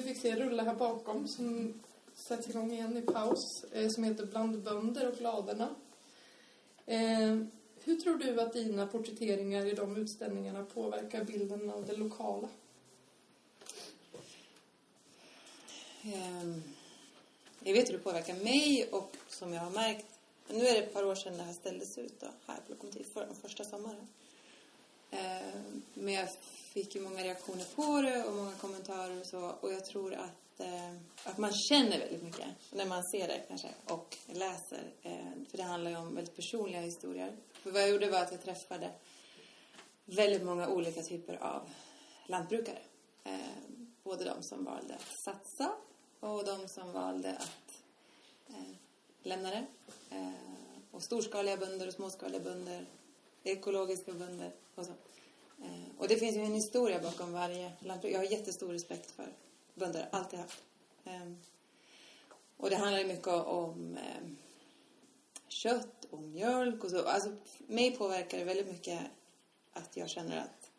vi fick se rulla här bakom som sätts igång igen i paus, eh, som heter Bland bönder och ladorna. Eh, hur tror du att dina porträtteringar i de utställningarna påverkar bilden av det lokala? Ehm, jag vet hur det påverkar mig och som jag har märkt, nu är det ett par år sedan det här ställdes ut då, här på Lokomotiv, för, första sommaren. Eh, men jag fick ju många reaktioner på det och många kommentarer och så och jag tror att, eh, att man känner väldigt mycket när man ser det kanske och läser. Eh, för det handlar ju om väldigt personliga historier. För vad jag gjorde var att jag träffade väldigt många olika typer av lantbrukare. Eh, både de som valde att satsa och de som valde att eh, lämna det. Eh, och storskaliga bönder och småskaliga bönder, ekologiska bönder och så. Eh, och det finns ju en historia bakom varje lantbruk. Jag har jättestor respekt för bönder, alltid haft. Ehm, och det handlar ju mycket om ehm, kött och mjölk och så. Alltså, mig påverkar det väldigt mycket att jag känner att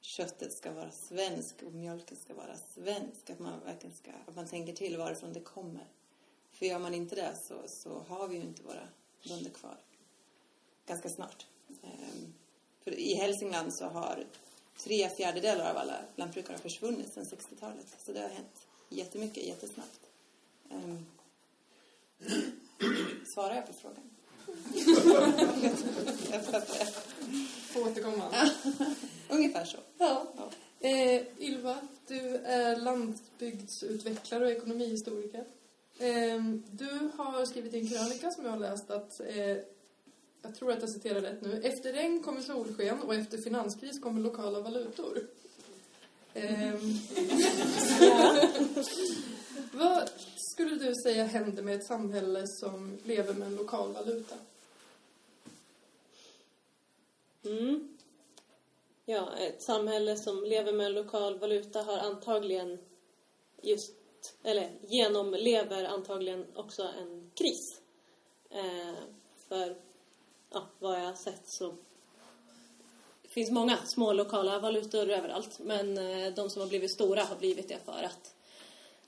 köttet ska vara svensk och mjölken ska vara svensk. Att man verkligen ska, att man tänker till varifrån det kommer. För gör man inte det så, så har vi ju inte våra bönder kvar. Ganska snart. Um, för i Hälsingland så har tre fjärdedelar av alla lantbrukare försvunnit sedan 60-talet. Så det har hänt jättemycket, jättesnabbt. Um, svarar jag på frågan? Får återkomma. Ungefär så. Ja. ja. Eh, Ylva, du är landsbygdsutvecklare och ekonomihistoriker. Eh, du har skrivit i en krönika som jag har läst att, eh, jag tror att jag citerar rätt nu, efter regn kommer solsken och efter finanskris kommer lokala valutor. Ehm. Vad skulle du säga händer med ett samhälle som lever med en lokal valuta? Mm. Ja, ett samhälle som lever med en lokal valuta har antagligen just, eller genomlever antagligen också en kris. Eh, för ja, vad jag har sett så det finns många små lokala valutor överallt men eh, de som har blivit stora har blivit det för att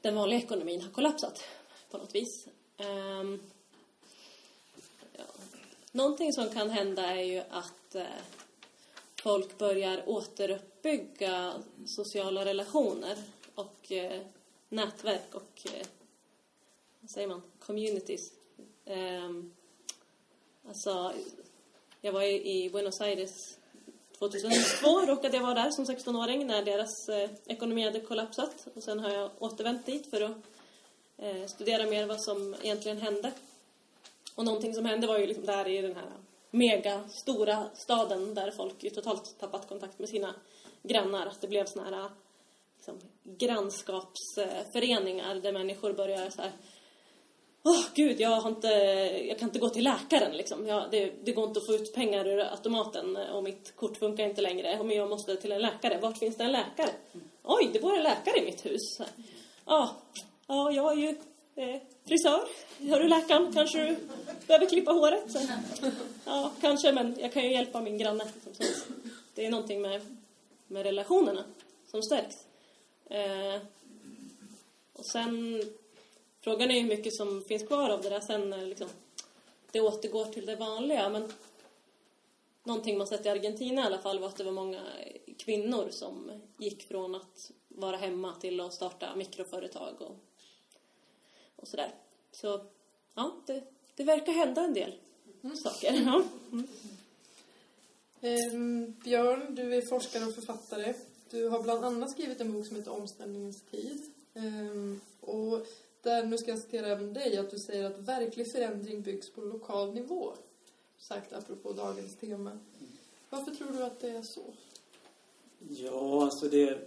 den vanliga ekonomin har kollapsat på något vis. Um, ja. Någonting som kan hända är ju att eh, folk börjar återuppbygga sociala relationer och eh, nätverk och eh, vad säger man, communities. Um, alltså, jag var i Buenos Aires 2002 råkade jag vara där som 16-åring när deras eh, ekonomi hade kollapsat. Och sen har jag återvänt dit för att eh, studera mer vad som egentligen hände. Och någonting som hände var ju liksom där i den här mega stora staden där folk ju totalt tappat kontakt med sina grannar. Att det blev såna här eh, liksom, grannskapsföreningar där människor började så här Åh oh, gud, jag, har inte, jag kan inte gå till läkaren liksom. Jag, det, det, går inte att få ut pengar ur automaten och mitt kort funkar inte längre. Men jag måste till en läkare. Vart finns det en läkare? Oj, det bor en läkare i mitt hus. Ja, ja jag är ju eh, frisör. Hör du läkaren? Kanske du behöver klippa håret? Ja, ja, kanske, men jag kan ju hjälpa min granne. Liksom, det är någonting med, med relationerna som stärks. Eh, och sen Frågan är hur mycket som finns kvar av det där sen när liksom, det återgår till det vanliga. Men någonting man sett i Argentina i alla fall var att det var många kvinnor som gick från att vara hemma till att starta mikroföretag och, och sådär. Så ja, det, det verkar hända en del mm. saker. Ja. Mm. Eh, Björn, du är forskare och författare. Du har bland annat skrivit en bok som heter Omställningens tid. Eh, och där, nu ska jag citera även dig, att du säger att verklig förändring byggs på lokal nivå. Sagt apropå dagens tema. Varför tror du att det är så? Ja, alltså det...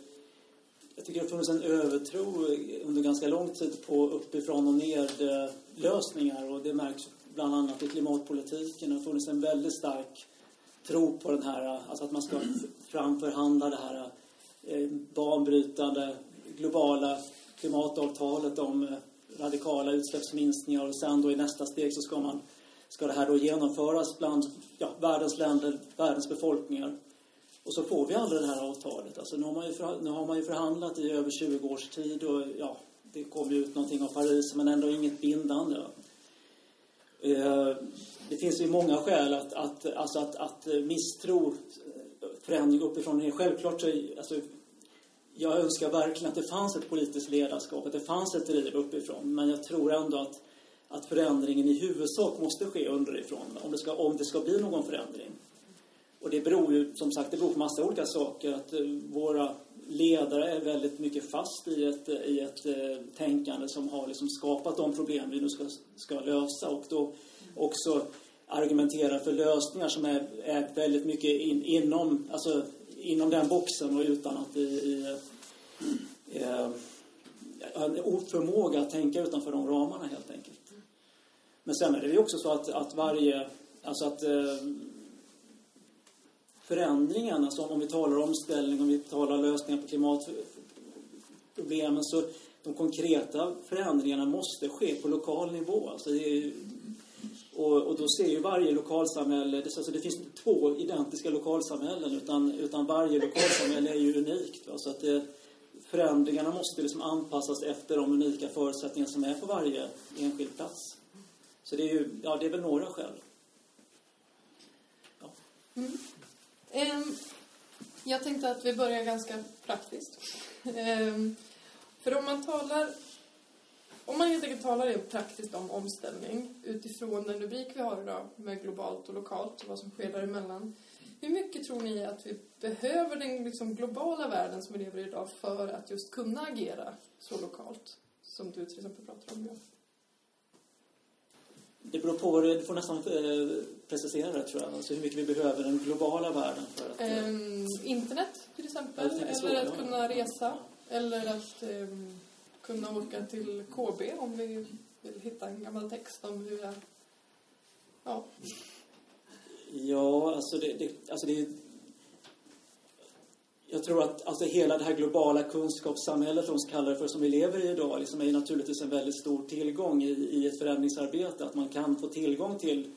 Jag tycker det har funnits en övertro under ganska lång tid på uppifrån och ned lösningar och det märks bland annat i klimatpolitiken. Det har funnits en väldigt stark tro på den här, alltså att man ska framförhandla det här eh, banbrytande globala klimatavtalet om eh, radikala utsläppsminskningar och sen då i nästa steg så ska, man, ska det här då genomföras bland ja, världens länder, världens befolkningar. Och så får vi aldrig det här avtalet. Alltså nu, har man ju för, nu har man ju förhandlat i över 20 års tid och ja, det kom ju ut någonting av Paris men ändå inget bindande. Eh, det finns ju många skäl att, att, alltså att, att misstro eh, förändring uppifrån. Självklart så, alltså, jag önskar verkligen att det fanns ett politiskt ledarskap, att det fanns ett driv uppifrån. Men jag tror ändå att, att förändringen i huvudsak måste ske underifrån om det ska, om det ska bli någon förändring. Och det beror ju, som sagt, det beror på massa olika saker. Att eh, våra ledare är väldigt mycket fast i ett, i ett eh, tänkande som har liksom skapat de problem vi nu ska, ska lösa. Och då också argumenterar för lösningar som är, är väldigt mycket in, inom, alltså, inom den boxen och utan att i, i eh, en oförmåga att tänka utanför de ramarna helt enkelt. Men sen är det ju också så att, att varje, alltså att eh, förändringarna, alltså om vi talar omställning, om vi talar lösningar på klimatproblemen så de konkreta förändringarna måste ske på lokal nivå. Alltså det är, och, och, då ser ju varje lokalsamhälle, det, alltså det finns inte två identiska lokalsamhällen utan, utan varje lokalsamhälle är ju unikt. Va? Så att det, förändringarna måste liksom anpassas efter de unika förutsättningar som är på varje enskild plats. Så det är ju, ja det är väl några skäl. Ja. Mm. Um, jag tänkte att vi börjar ganska praktiskt. Um, för om man talar om man helt enkelt talar rent praktiskt om omställning utifrån den rubrik vi har idag med globalt och lokalt och vad som sker däremellan. Hur mycket tror ni att vi behöver den liksom globala världen som vi lever i idag för att just kunna agera så lokalt som du till exempel pratar om? Ja? Det beror på, du får nästan eh, precisera det tror jag. Alltså hur mycket vi behöver den globala världen för att... Um, internet till exempel, eller att kunna resa, eller att um, kunna åka till KB om vi vill hitta en gammal text om hur jag... Ja. Ja, alltså det, det, alltså det jag tror att alltså hela det här globala kunskapssamhället, som kallar det för, som vi lever i idag, liksom är naturligtvis en väldigt stor tillgång i, i ett förändringsarbete. Att man kan få tillgång till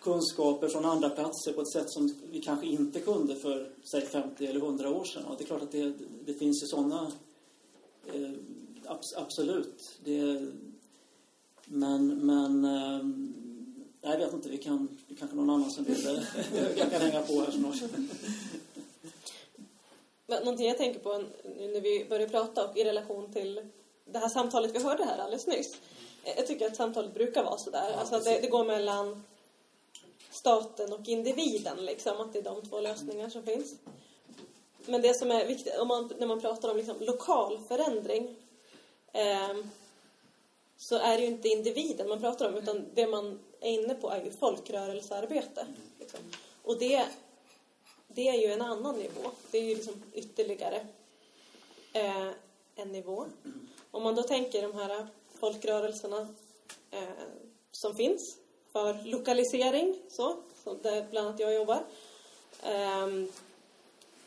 kunskaper från andra platser på ett sätt som vi kanske inte kunde för, säg 50 eller 100 år sedan. Och det är klart att det, det finns ju sådana eh, absolut. Det, men, men äh, jag vet inte, vi kan, det kanske någon annan som vill, jag kan hänga på här snart. Men någonting jag tänker på när vi börjar prata och i relation till det här samtalet vi hörde här alldeles nyss. Jag tycker att samtalet brukar vara sådär. Ja, alltså att det, det, går mellan staten och individen liksom. Att det är de två lösningar som finns. Men det som är viktigt, om man, när man pratar om liksom lokal förändring eh, Ehm, så är det ju inte individen man pratar om utan det man är inne på är ju folkrörelsearbete. Liksom. Och det, det är ju en annan nivå. Det är ju liksom ytterligare eh, en nivå. Om man då tänker de här folkrörelserna eh, som finns för lokalisering, så, så där bland annat jag jobbar. Eh,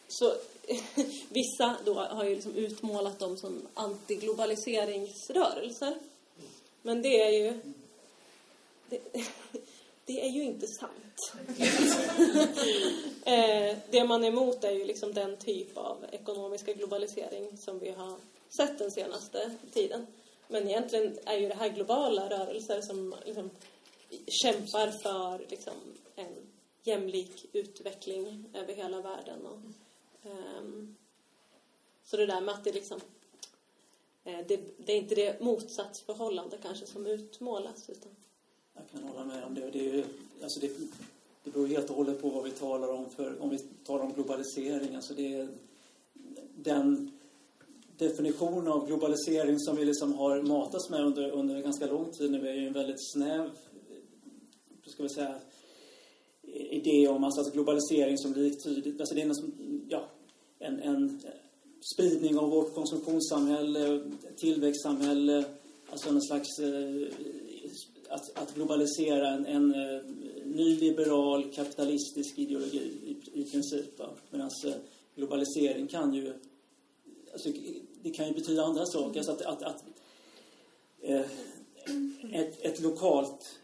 så vissa då har ju liksom utmålat dem som antiglobaliseringsrörelser. Men det är ju... Det, det är ju inte sant. Eh, det man är emot är ju liksom den typ av ekonomiska globalisering som vi har sett den senaste tiden. Men egentligen är ju det här globala rörelser som liksom kämpar för liksom en jämlik utveckling över hela världen. Och Um, så det där med att det liksom... Eh, det, det, är inte det motsatsförhållande kanske som utmålas. Utan... Jag kan hålla med om det. Det, är ju, alltså det, det beror helt och hållet på vad vi talar om. För, om vi talar om globalisering, alltså det är den definition av globalisering som vi liksom har matats med under, under ganska lång tid nu är ju en väldigt snäv, eh, ska vi säga, idé om en slags globalisering som liktydigt. Alltså det är en, ja, en, en spridning av vårt konsumtionssamhälle, tillväxtsamhälle, alltså en slags eh, att, att globalisera en, en eh, nyliberal kapitalistisk ideologi i, i princip. Medan eh, globalisering kan ju... Alltså, det kan ju betyda andra saker. Alltså att, att, att eh, ett, ett lokalt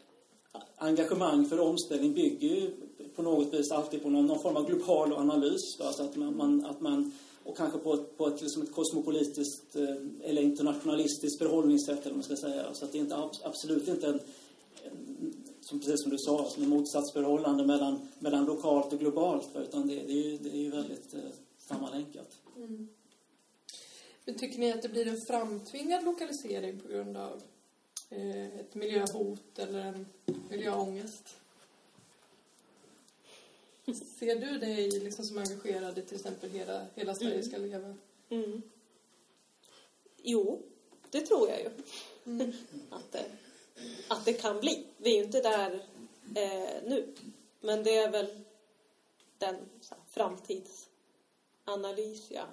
engagemang för omställning bygger ju på något vis alltid på någon, någon form av global analys. Då, alltså att man, man, att man, och kanske på ett, på ett, liksom ett kosmopolitiskt eh, eller internationalistiskt förhållningssätt eller vad man ska säga. Så att det är inte, absolut inte en, en som precis som du sa, alltså som ett motsatsförhållande mellan, mellan lokalt och globalt. Utan det, det, är ju, det är ju väldigt eh, sammanlänkat. Mm. Men tycker ni att det blir en framtvingad lokalisering på grund av eh, ett miljöhot eller en miljöångest? Ser du dig liksom som engagerad i till exempel Hela, hela Sverige Mm. ska leva? Mm. Jo, det tror jag ju. Mm. Att, det, att det kan bli. Vi är ju inte där eh, nu. Men det är väl den här, framtidsanalys jag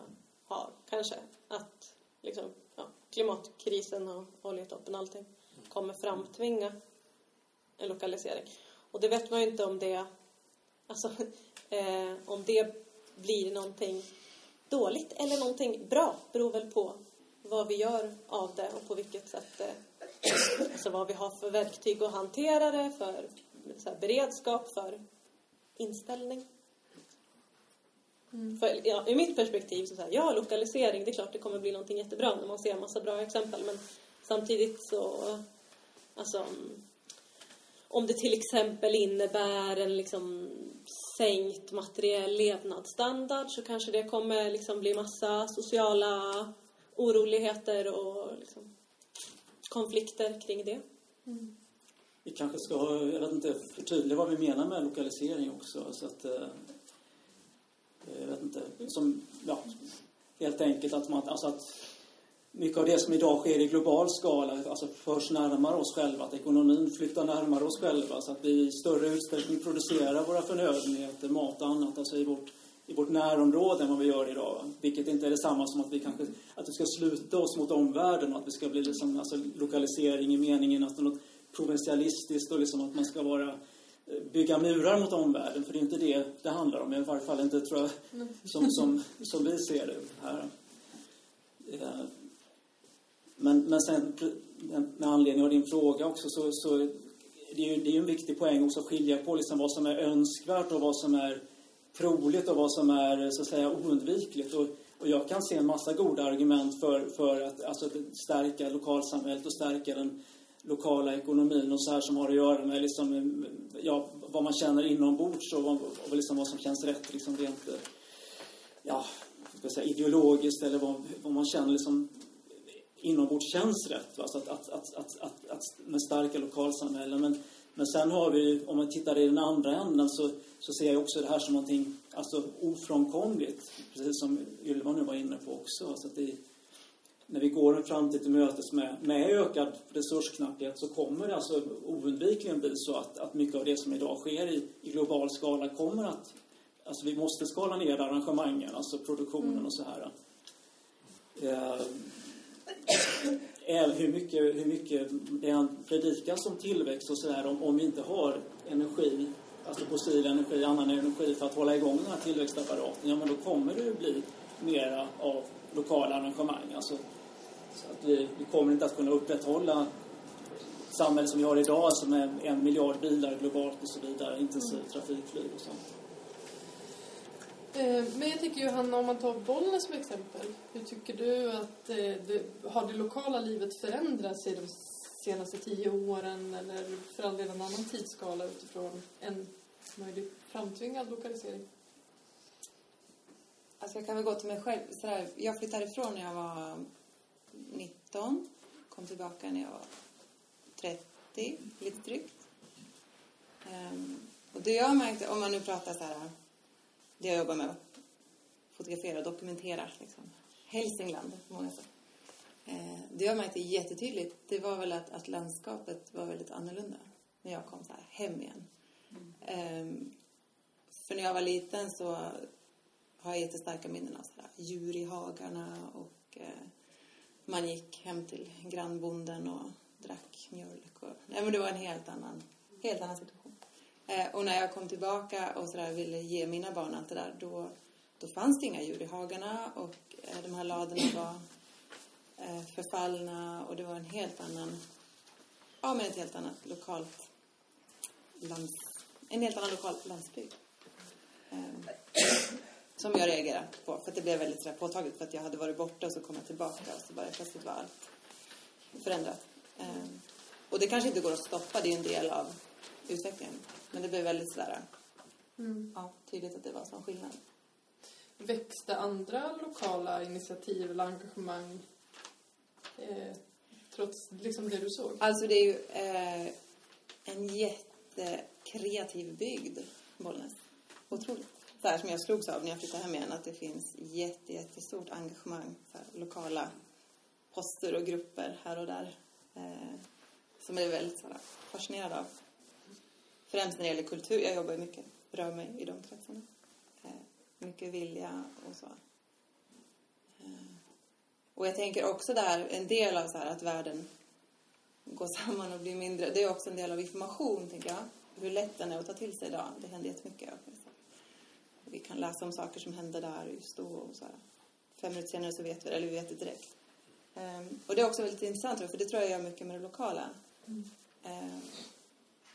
har, kanske. Att liksom, ja, klimatkrisen och oljetoppen och allting kommer framtvinga en lokalisering. Och det vet man ju inte om det, alltså, eh, om det blir någonting dåligt eller någonting bra beror väl på vad vi gör av det och på vilket sätt det, alltså vad vi har för verktyg att hantera det, för så här, beredskap, för inställning. Mm. För, ja, I mitt perspektiv, så, så här, ja, lokalisering, det är klart det kommer bli någonting jättebra när man ser en massa bra exempel, men samtidigt så, alltså, om det till exempel innebär en liksom sänkt materiell levnadsstandard så kanske det kommer liksom bli massa sociala oroligheter och liksom konflikter kring det. Mm. Vi kanske ska, jag vet inte, förtydliga vad vi menar med lokalisering också. Så att, eh, jag vet inte, som, ja, helt enkelt att man, alltså att mycket av det som idag sker i global skala alltså förs närmare oss själva, att ekonomin flyttar närmare oss själva så att vi i större utsträckning producerar våra förnödenheter, mat och annat, alltså i vårt, i vårt närområde än vad vi gör idag. va. Vilket inte är detsamma som att vi kanske att vi ska sluta oss mot omvärlden och att vi ska bli liksom, alltså lokalisering i meningen att något provinsialistiskt och liksom att man ska vara eh, bygga murar mot omvärlden, för det är inte det det handlar om. I varje fall inte, tror jag, som, som, som vi ser det här. Men, men sen med anledning av din fråga också så, så det är ju det är ju en viktig poäng också att skilja på liksom vad som är önskvärt och vad som är troligt och vad som är så att säga oundvikligt. Och, och jag kan se en massa goda argument för, för att alltså, stärka lokalsamhället och stärka den lokala ekonomin och så här som har att göra med liksom, ja, vad man känner inombords och, vad, och liksom vad som känns rätt liksom rent ja, ska säga, ideologiskt eller vad, vad man känner liksom inombords känns rätt. Att, att, att, att, att, att med starka lokalsamhällen. Men, men sen har vi, om man tittar i den andra änden så, så ser jag också det här som någonting alltså, ofrånkomligt. Precis som Ylva nu var inne på också. Alltså att det, när vi går en framtid till mötes med, med ökad resursknapphet så kommer det alltså oundvikligen bli så att, att mycket av det som idag sker i, i global skala kommer att... Alltså vi måste skala ner arrangemangen, alltså produktionen och så här. Eh, är hur mycket, hur mycket det han predikas om tillväxt och sådär om, om vi inte har energi, alltså fossil energi, annan energi för att hålla igång den här tillväxtapparaten, ja men då kommer det ju bli mera av lokala arrangemang. Alltså, så att vi, vi kommer inte att kunna upprätthålla samhället som vi har idag, alltså med en miljard bilar globalt och så vidare, intensiv trafikflyg och sånt. Eh, men jag tycker Johanna, om man tar Bollnäs som exempel. Hur tycker du att eh, det, har det lokala livet förändrats i de senaste tio åren eller för all del en annan tidsskala utifrån en möjlig framtvingad lokalisering? Alltså jag kan väl gå till mig själv. Sådär, jag flyttade ifrån när jag var 19. Kom tillbaka när jag var 30, lite drygt. Ehm, och det jag märkte, om man nu pratar så här, det jag jobbar med, fotografera och dokumentera liksom. Hälsingland på många sätt. Eh, det jag märkte jättetydligt, det var väl att, att landskapet var väldigt annorlunda när jag kom så här hem igen. Ehm, för när jag var liten så har jag jättestarka minnen av så här, djur i hagarna och eh, man gick hem till grannbonden och drack mjölk. Och, nej, men det var en helt annan, helt annan situation. Eh, och när jag kom tillbaka och så där ville ge mina barn allt det där, då, då fanns det inga djur i hagarna och eh, de här ladorna var eh, förfallna och det var en helt annan, ja men ett helt annat lokalt lands, en helt annan lokal landsbygd. Eh, som jag reagerade på, för att det blev väldigt sådär påtagligt för att jag hade varit borta och så kom jag tillbaka och så bara plötsligt var allt förändrat. Eh, och det kanske inte går att stoppa, det är ju en del av utvecklingen. Men det blev väldigt sådär, ja, tydligt att det var en sån skillnad. Växte andra lokala initiativ eller engagemang eh, trots liksom det du såg? Alltså det är ju eh, en jättekreativ bygd, Bollnäs. Otroligt. Så här som jag slogs av när jag flyttade hem igen, att det finns jätte, jättestort engagemang för lokala poster och grupper här och där. Eh, som jag är väldigt så här, fascinerad av. Främst när det gäller kultur. Jag jobbar mycket, rör mig i de kretsarna. Eh, mycket vilja och så. Eh, och jag tänker också där, en del av så här att världen går samman och blir mindre. Det är också en del av information, tänker jag. Hur lätt den är att ta till sig idag. Det händer jättemycket. Vi kan läsa om saker som hände där just då. Och så här. Fem minuter senare så vet vi det, eller vi vet det direkt. Um, och det är också väldigt intressant, för det tror jag gör mycket med det lokala. Mm. Um,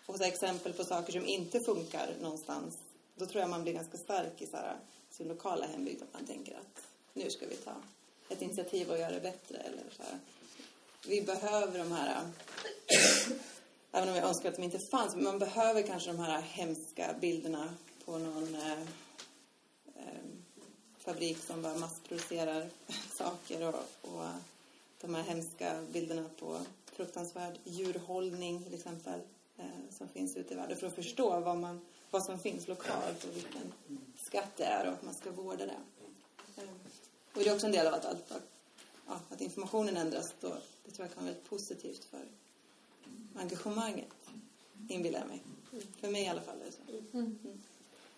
och så exempel på saker som inte funkar någonstans. Då tror jag man blir ganska stark i så här, sin lokala hembygd. Att man tänker att nu ska vi ta ett initiativ och göra det bättre. Eller så här. Vi behöver de här även om jag önskar att de inte fanns, men man behöver kanske de här hemska bilderna på någon eh, eh, fabrik som bara massproducerar saker och, och de här hemska bilderna på fruktansvärd djurhållning till exempel eh, som finns ute i världen för att förstå vad, man, vad som finns lokalt och vilken skatt det är och att man ska vårda det. Eh, och det är också en del av att, att, att, ja, att informationen ändras då. Det tror jag kan vara väldigt positivt för engagemanget, inbillar jag mig. För mig i alla fall är det så. Mm.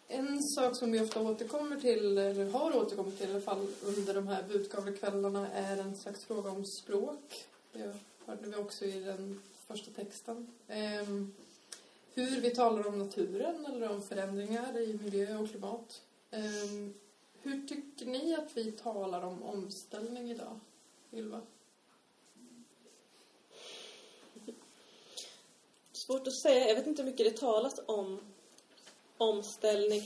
En sak som vi ofta återkommer till, eller har återkommit till i alla fall under de här budkavlekvällarna är en slags fråga om språk. Det hörde vi också i den första texten. Um, hur vi talar om naturen eller om förändringar i miljö och klimat. Um, hur tycker ni att vi talar om omställning idag, Ylva? Svårt att säga. Jag vet inte hur mycket det talas om omställning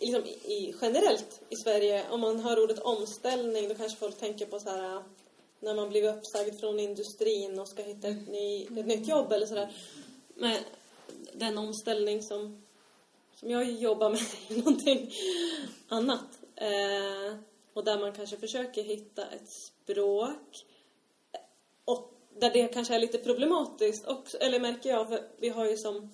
liksom i, generellt i Sverige. Om man hör ordet omställning då kanske folk tänker på så här när man blir uppsagd från industrin och ska hitta ett, ny, ett nytt jobb eller sådär. Men den omställning som, som jag jobbar med är någonting annat. Eh, och där man kanske försöker hitta ett språk och där det kanske är lite problematiskt också, eller märker jag, för vi har ju som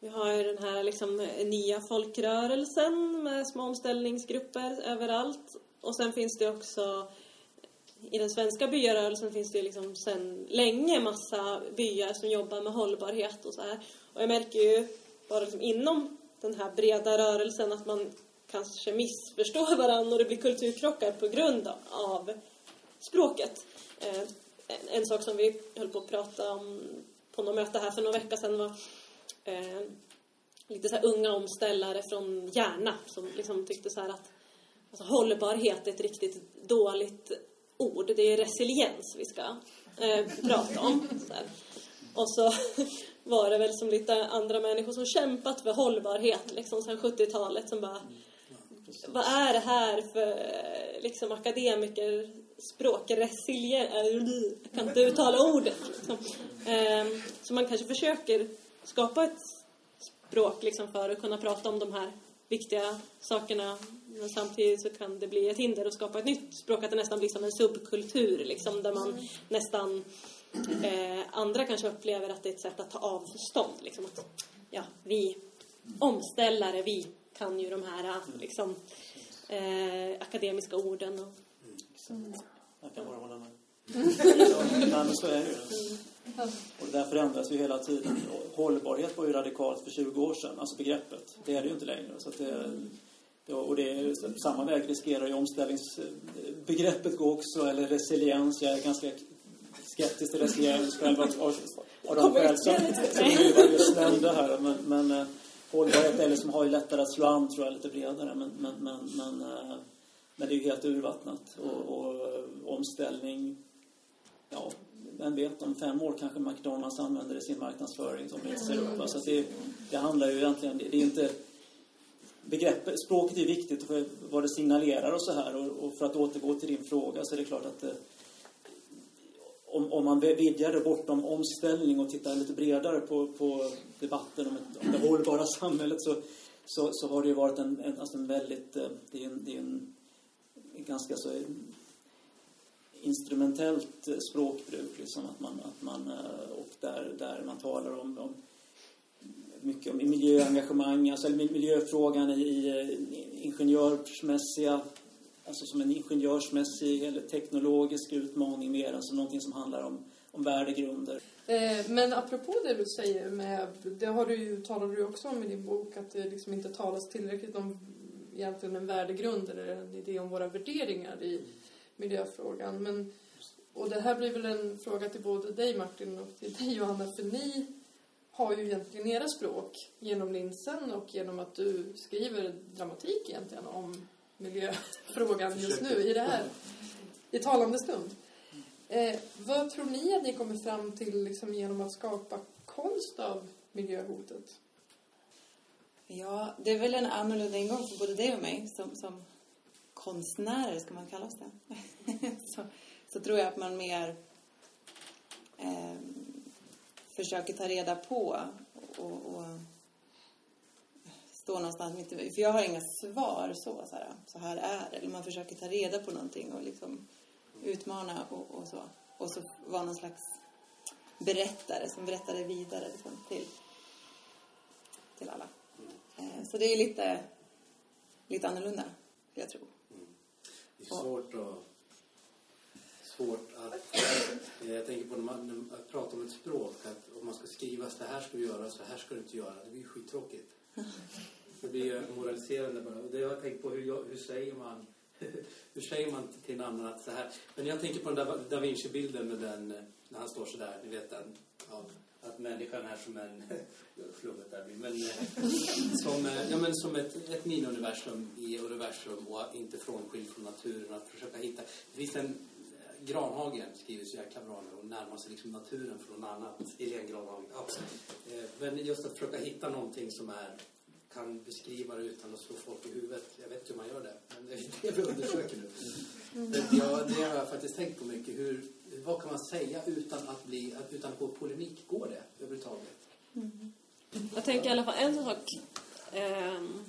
vi har ju den här liksom eh, nya folkrörelsen med små omställningsgrupper överallt. Och sen finns det också i den svenska byarörelsen finns det liksom sedan länge massa byar som jobbar med hållbarhet och så här. Och jag märker ju bara liksom inom den här breda rörelsen att man kanske missförstår varandra och det blir kulturkrockar på grund av språket. Eh, en sak som vi höll på att prata om på något möte här för några veckor sedan var eh, lite så unga omställare från Järna som liksom tyckte så att alltså, hållbarhet är ett riktigt dåligt ord. Det är resiliens vi ska eh, prata om. Så och så var det väl som lite andra människor som kämpat för hållbarhet liksom sedan 70-talet som bara vad är det här för liksom akademiker språk, resiliens, eh, jag kan inte uttala ordet. Liksom. eh, så man kanske försöker skapa ett språk liksom för att kunna prata om de här viktiga sakerna men samtidigt så kan det bli ett hinder att skapa ett nytt språk, att det nästan blir som en subkultur liksom, där man nästan eh, andra kanske upplever att det är ett sätt att ta avstånd. Liksom, att, ja, vi omställare, vi kan ju de här liksom, eh, akademiska orden. Och, mm. Jag kan bara hålla med. Men så är det ju. Och det där förändras ju hela tiden. Hållbarhet var ju radikalt för 20 år sedan, alltså begreppet. Det är det ju inte längre. Så det, och det är, samma väg riskerar ju omställningsbegreppet gå också, eller resiliens. Jag är ganska skeptisk till resiliens själv av, av, de skäl som, som just nämnde här. Men, men eh, hållbarhet är liksom, har ju lättare att slå an, tror jag, lite bredare. Men, men, men, men eh, men det är ju helt urvattnat. Och, och eh, omställning, ja, vem vet, om fem år kanske McDonalds använder det i sin marknadsföring som inte ser upp. Alltså det, det handlar ju egentligen, det är inte begreppet, språket är viktigt för vad det signalerar och så här. Och, och för att återgå till din fråga så är det klart att eh, om, om man vidgar det bortom omställning och tittar lite bredare på, på debatten om, ett, om det hållbara samhället så, så, så har det ju varit en, en, alltså en väldigt, eh, det är en, det är en, en ganska så instrumentellt eh, språkbruk liksom att man, att man eh, och där, där man talar om, om mycket om miljöengagemang, alltså miljöfrågan i, i eh, ingenjörsmässiga alltså som en ingenjörsmässig eller teknologisk utmaning mer, alltså någonting som handlar om, om värdegrunder. Men apropå det du säger med, det har du ju, talar du också om i din bok, att det liksom inte talas tillräckligt om egentligen en värdegrund eller en idé om våra värderingar i miljöfrågan. Men, och det här blir väl en fråga till både dig Martin och till dig Johanna, för ni har ju egentligen era språk genom linsen och genom att du skriver dramatik egentligen om miljöfrågan just nu i det här, i talande stund. Eh, vad tror ni att ni kommer fram till liksom, genom att skapa konst av miljöhotet? Ja, det är väl en annorlunda ingång för både dig och mig som, som konstnärer, ska man kalla oss det. så, så tror jag att man mer eh, försöker ta reda på och, och stå någonstans mitt För jag har inga svar så, så här, så här är det. Eller man försöker ta reda på någonting och liksom utmana och, och så. Och så vara någon slags berättare som berättar det vidare liksom, till, till alla. Eh, så det är lite, lite annorlunda, jag tror. Det är svårt att svårt att... Jag tänker på när man, att prata om ett språk, att om man ska skriva så här ska du göra, så här ska du inte göra. Det blir ju skittråkigt. Det blir ju moraliserande bara. Och det har jag tänkt på, hur, hur säger man hur säger man till en annan att så här... Men jag tänker på den där Da Vinci-bilden med den, när han står så där, ni vet den, ja, att människan är som en, flummigt där men eh, som, eh, ja, men som ett, ett miniuniversum i universum och inte frånskild från naturen. Att försöka hitta, det finns en Granhagen skriver så jäkla bra nu och närmar sig liksom naturen från något annat. Helene Granhagen. Ja. Eh, men just att försöka hitta någonting som är kan beskriva det utan att slå folk i huvudet. Jag vet hur man gör det, men det är det vi undersöker nu. Mm. Det, ja, det har jag faktiskt tänkt på mycket. Hur, vad kan man säga utan att, bli, utan att gå polemik? Går det överhuvudtaget? Mm. Jag tänker i alla fall en sak. Ehm,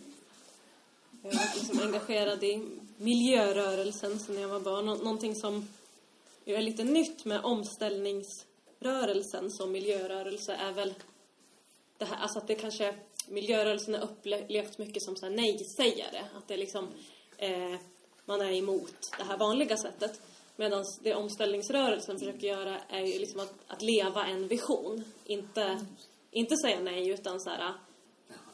eh, jag var liksom engagerad i miljörörelsen sen jag var barn. Nå någonting som är lite nytt med omställningsrörelsen som miljörörelse är väl det här, alltså att det kanske miljörörelsen har upplevt mycket som nej-sägare. Att det liksom, eh, man är emot det här vanliga sättet. Medan det omställningsrörelsen försöker göra är ju liksom att, att leva en vision. Inte, inte säga nej utan så här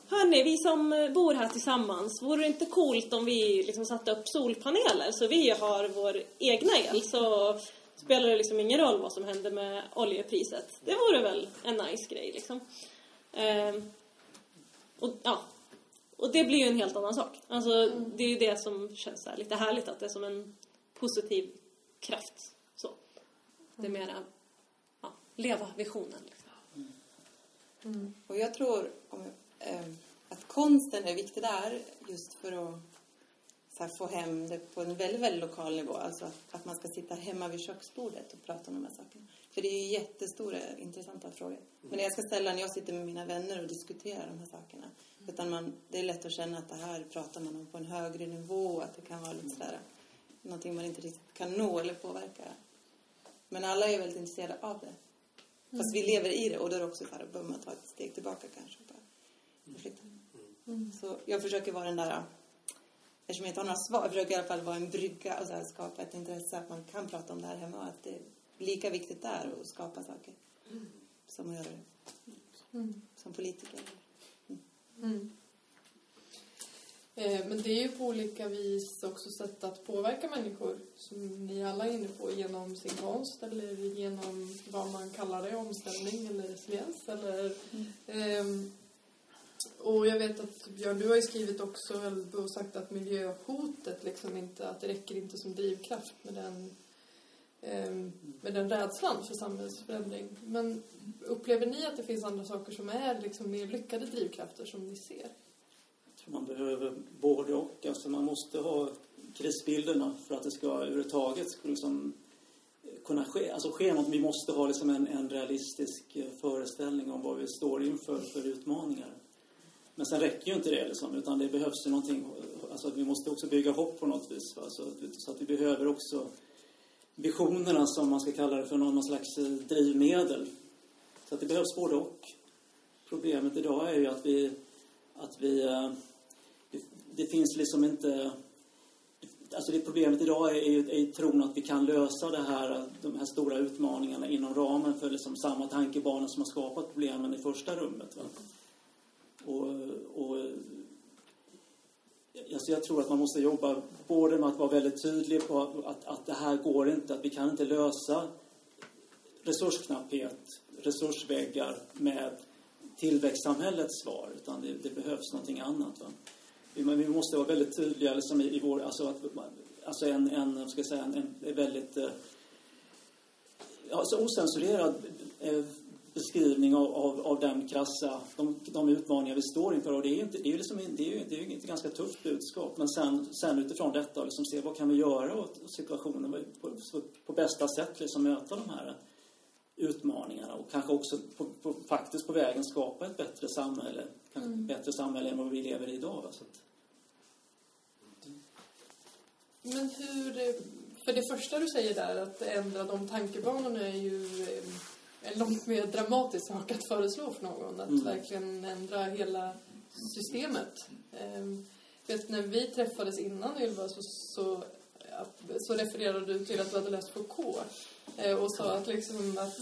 Hörni, vi som bor här tillsammans, vore det inte coolt om vi liksom satte upp solpaneler så vi har vår egna el så spelar det liksom ingen roll vad som händer med oljepriset. Det vore väl en nice grej liksom. Ehm, och, ja. och det blir ju en helt annan sak. Alltså. Det är ju det som känns här, lite härligt, att det är som en positiv kraft. Så. Det är mera, ja, leva visionen. Liksom. Mm. Och jag tror om, äh, att konsten är viktig där just för att här, få hem det på en väldigt, väldigt lokal nivå. Alltså att, att, man ska sitta hemma vid köksbordet och prata om de här sakerna. För det är ju jättestora, intressanta frågor. Men när jag ska ställa när jag sitter med mina vänner och diskuterar de här sakerna. Utan man, det är lätt att känna att det här pratar man om på en högre nivå. Att det kan vara lite sådär, någonting man inte riktigt kan nå eller påverka. Men alla är väldigt intresserade av det. Fast vi lever i det och då är det också så här, behöver man ta ett steg tillbaka kanske. Mm. Så jag försöker vara den där eftersom jag inte har några svar, jag försöker i alla fall vara en brygga och så här, skapa ett intresse att man kan prata om det här hemma och att det är lika viktigt där att skapa saker mm. som att göra det mm. som politiker. Eh, men det är ju på olika vis också sätt att påverka människor som ni alla är inne på genom sin konst eller genom vad man kallar det, omställning eller resiliens eller mm. eh, och jag vet att Björn, du har ju skrivit också och sagt att miljöhotet liksom inte, att det räcker inte som drivkraft med den, ehm, med den rädslan för samhällsförändring. Men upplever ni att det finns andra saker som är liksom mer lyckade drivkrafter som ni ser? Tror man behöver både och. Alltså man måste ha krisbilderna för att det ska överhuvudtaget liksom eh, kunna ske. Alltså ske något. Vi måste ha liksom en, en realistisk eh, föreställning om vad vi står inför för utmaningar. Men sen räcker ju inte det liksom, utan det behövs ju någonting. Alltså vi måste också bygga hopp på något vis. Va? Alltså så, så att vi behöver också visionerna som man ska kalla det för någon slags eh, drivmedel. Så att det behövs både och. Problemet idag är ju att vi, att vi det, finns liksom inte Alltså det problemet idag är ju, är ju tron att vi kan lösa det här, de här stora utmaningarna inom ramen för liksom samma tankebanor som har skapat problemen i första rummet. Va? Och, och, alltså jag tror att man måste jobba både med att vara väldigt tydlig på att, att det här går inte, att vi kan inte lösa resursknapphet, resursväggar med tillväxtsamhällets svar, utan det, det behövs någonting annat. Va? Men vi måste vara väldigt tydliga liksom i, i vår, alltså, att, alltså en, en, ska jag säga, en, en väldigt eh, alltså osensurerad eh, beskrivning av, av, av den krassa, de, de utmaningar vi står inför. Och det är ju inte, det är liksom, det är ju, det är ett ganska tufft budskap. Men sen, sen utifrån detta liksom se vad kan vi göra åt situationen på, på, på bästa sätt liksom möta de här utmaningarna och kanske också på, på, faktiskt på vägen skapa ett bättre samhälle. Kanske ett bättre samhälle än vad vi lever i idag. Va? Så att, Men hur... För det första du säger där, att ändra de tankebanorna är ju eh, en långt mer dramatisk sak att föreslå för någon. Att Mm. verkligen ändra hela systemet. Ehm, Vet, när vi träffades innan Ylva så, så, så refererade du till att du hade läst Foucault. eh, Och sa att, liksom, att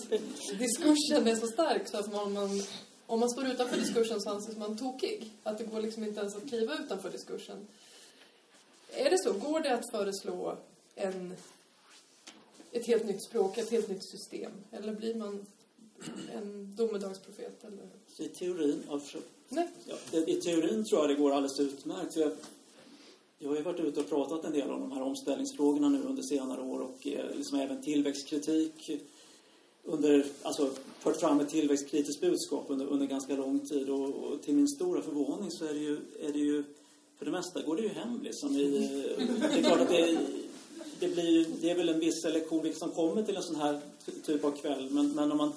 diskursen är så stark så att man, man, om man står utanför diskursen så anses man tokig. Att det går liksom inte ens att kliva utanför diskursen. Är det så? Går det att föreslå en, ett helt nytt språk, ett helt nytt system? Eller blir man en domedagsprofet? Eller? I teorin, ja, för, Nej. ja, i teorin tror jag det går alldeles utmärkt. Jag, jag har ju varit ute och pratat en del om de här omställningsfrågorna nu under senare år och eh, liksom även tillväxtkritik under, alltså fört fram ett tillväxtkritiskt budskap under, under ganska lång tid och, och till min stora förvåning så är det ju, är det ju för det mesta går det ju hem liksom i, Det är klart att det, det blir ju- det är väl en viss selektion vilka som kommer till en sån här typ av kväll men, men om man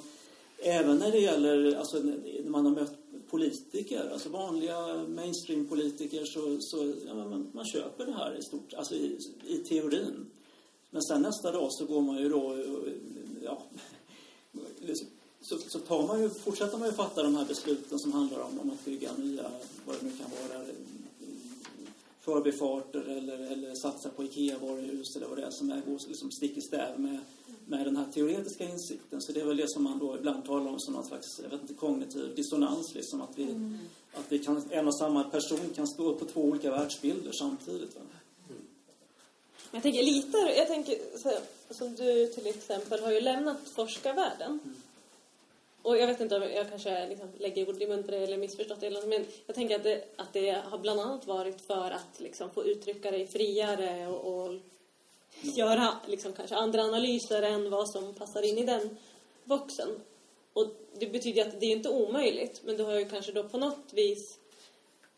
Även när det gäller, alltså när man har mött politiker, alltså vanliga mainstream-politiker så, så ja, man, man köper det här i stort, alltså i, i teorin. Men sen nästa dag så går man ju då, ja, så, så tar man ju, fortsätter man ju fatta de här besluten som handlar om, om att bygga nya, vad det nu kan vara, förbifarter eller, eller satsa på IKEA-varuhus eller vad det är som är, går liksom stick i stäv med, med den här teoretiska insikten. Så det är väl det som man då ibland talar om som någon slags, jag vet inte, kognitiv dissonans liksom. Att vi, att vi kan, en och samma person kan stå på två olika världsbilder samtidigt. Va? Jag tänker lite, jag tänker så här, alltså du till exempel har ju lämnat forskarvärlden. Och jag vet inte om jag kanske liksom lägger ord i mun på det eller missförstått det, eller något, men jag tänker att det, att det har bland annat varit för att liksom få uttrycka dig friare och, och göra liksom kanske andra analyser än vad som passar in i den boxen. Och det betyder att det är inte omöjligt, men du har ju kanske då på något vis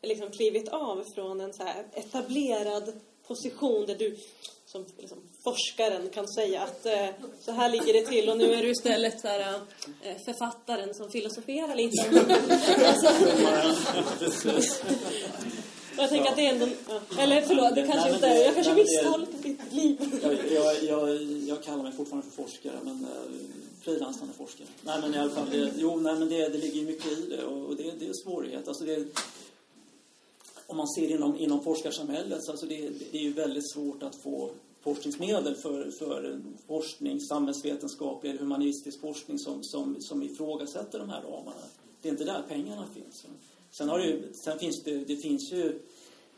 liksom klivit av från en så här etablerad position där du som liksom forskaren kan säga att eh, så här ligger det till och nu är du istället så här, eh, författaren som filosoferar lite. alltså, jag tänker att det är ändå... Ja. Eller förlåt, det kanske Nej, inte är... Jag kanske lite ditt liv. Jag, jag, jag, jag kallar mig fortfarande för forskare, men eh, frilansande forskare. Nej, men i alla fall, det, jo, nej, men det, det ligger mycket i det och, och det, det är svårighet. Alltså det, om man ser inom, inom forskarsamhället, så alltså det, det är ju väldigt svårt att få forskningsmedel för, för forskning, samhällsvetenskaplig eller humanistisk forskning som, som, som ifrågasätter de här ramarna. Det är inte där pengarna finns. Sen, har det ju, sen finns det, det finns ju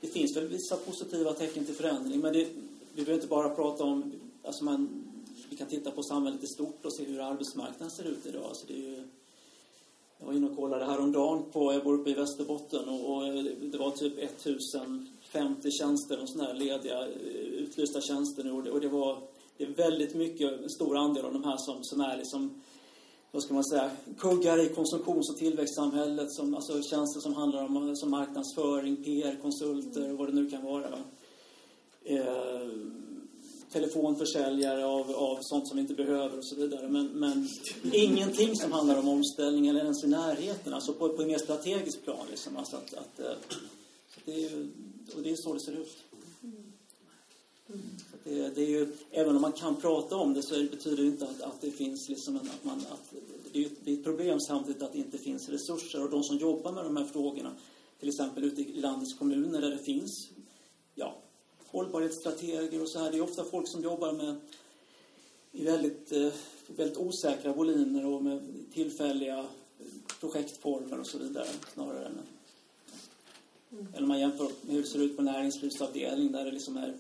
det finns väl vissa positiva tecken till förändring, men det, vi behöver inte bara prata om... Alltså man, vi kan titta på samhället i stort och se hur arbetsmarknaden ser ut idag. Alltså det är ju, jag var inne och kollade häromdagen på, jag bor uppe i Västerbotten och, och det var typ 50 tjänster och sådana här lediga eh, utlysta tjänster nu och det, och det var det är väldigt mycket, en stor andel av de här som, som är liksom vad ska man säga, kuggar i konsumtions och tillväxtsamhället, som, alltså tjänster som handlar om eh, som marknadsföring, PR-konsulter och vad det nu kan vara. Va? Eh, telefonförsäljare av, av sånt som vi inte behöver och så vidare. Men, men ingenting som handlar om omställning eller ens i närheten, alltså på, på ett mer strategiskt plan. Liksom. Alltså att, att, eh, så det är, och det är så det ser ut. Så det, det, är ju, även om man kan prata om det så betyder det inte att, att det finns liksom en, att man, att det, är, det är ett problem samtidigt att det inte finns resurser. Och de som jobbar med de här frågorna, till exempel ute i landets kommuner där det finns ja, hållbarhetsstrateger och så här. Det är ofta folk som jobbar med i väldigt, eh, väldigt osäkra volymer och med tillfälliga eh, projektformer och så vidare snarare än Mm. eller om man jämför med hur det ser ut på näringslivsavdelning där det liksom är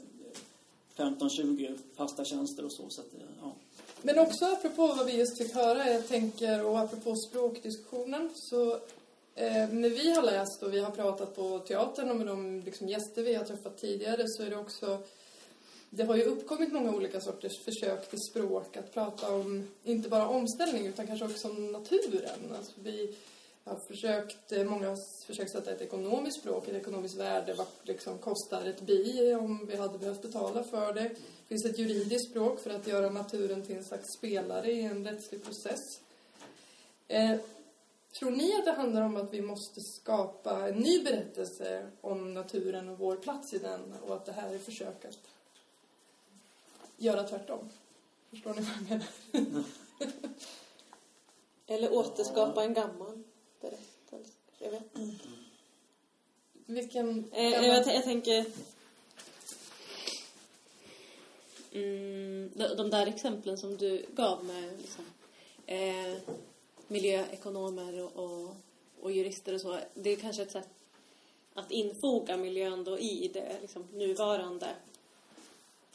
15-20 fasta tjänster och så. så att, ja. Men också apropå vad vi just fick höra, jag tänker, och apropå språkdiskussionen, så eh, när vi har läst och vi har pratat på teatern och med de liksom, gäster vi har träffat tidigare så är det också det har ju uppkommit många olika sorters försök till språk att prata om, inte bara omställning utan kanske också om naturen. Alltså vi har försökt, eh, många har försökt sätta ett ekonomiskt språk, ett ekonomiskt värde, vad liksom kostar ett bi om vi hade behövt betala för det. Det finns ett juridiskt språk för att göra naturen till en slags spelare i en rättslig process. Eh, tror ni att det handlar om att vi måste skapa en ny berättelse om naturen och vår plats i den och att det här är försök att göra tvärtom? Förstår ni vad jag menar? Eller återskapa en gammal berättelse. Jag vet inte. Vilken... Eh, jag, jag tänker... Mm, de, de där exemplen som du gav med liksom, eh, miljöekonomer och, och, och, jurister och så. Det är kanske ett sätt att infoga miljön då i det liksom, nuvarande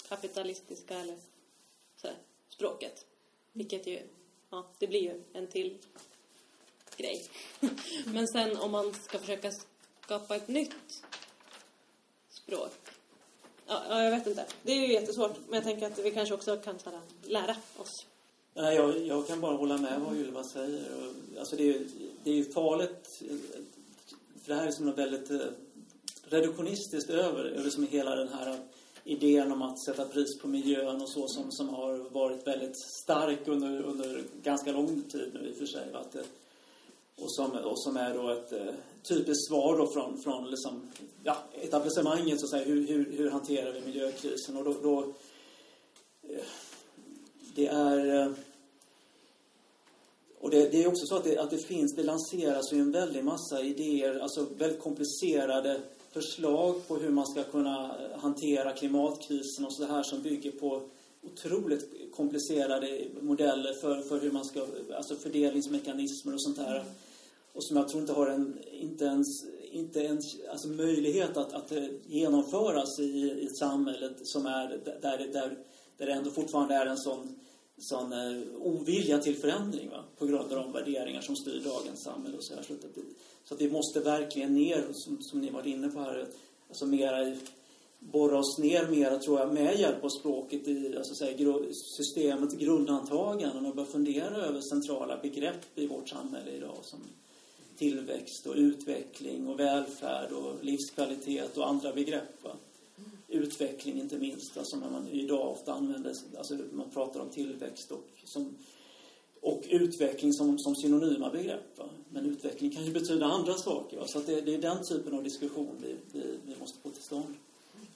kapitalistiska eller så här, språket. Vilket ju, ja, det blir ju en till grej. Men sen om man ska försöka skapa ett nytt språk. Ja, jag vet inte. Det är ju jättesvårt. Men jag tänker att vi kanske också kan här, lära oss. Nej, jag, jag kan bara hålla med vad Ylva säger. Alltså det, är, det är ju farligt. För det här är som något väldigt eh, reduktionistiskt över, över som hela den här idén om att sätta pris på miljön och så som, som har varit väldigt stark under, under ganska lång tid nu i och för sig. Att, och, som, och som är då ett eh, typiskt svar då från, från liksom, ja, etablissemanget så att säga. Hur, hur, hur hanterar vi miljökrisen? Och då, då eh, det är eh, och det, det, är också så att det, att det finns, det lanseras ju en väldig massa idéer, alltså väldigt komplicerade förslag på hur man ska kunna eh, hantera klimatkrisen och så här som bygger på otroligt komplicerade modeller för, för hur man ska, alltså fördelningsmekanismer och sånt där. Och som jag tror inte har en, inte ens, inte ens alltså möjlighet att, att genomföras i, i samhälle som är, där, där, där det ändå fortfarande är en sån, sån uh, ovilja till förändring va? på grund av de värderingar som styr dagens samhälle. Och så, här. så, att vi måste verkligen ner, som, som ni var inne på här, alltså mera i borra oss ner mer, tror jag, med hjälp av språket i alltså, säga, systemet, grundantaganden och börja fundera över centrala begrepp i vårt samhälle idag som tillväxt och utveckling och välfärd och livskvalitet och andra begrepp. Va? Utveckling inte minst, alltså när man idag ofta använder, alltså man pratar om tillväxt och, som, och utveckling som, som synonyma begrepp. Va? Men utveckling kan ju betyda andra saker. Va? Så det, det, är den typen av diskussion vi, vi, vi måste få till stånd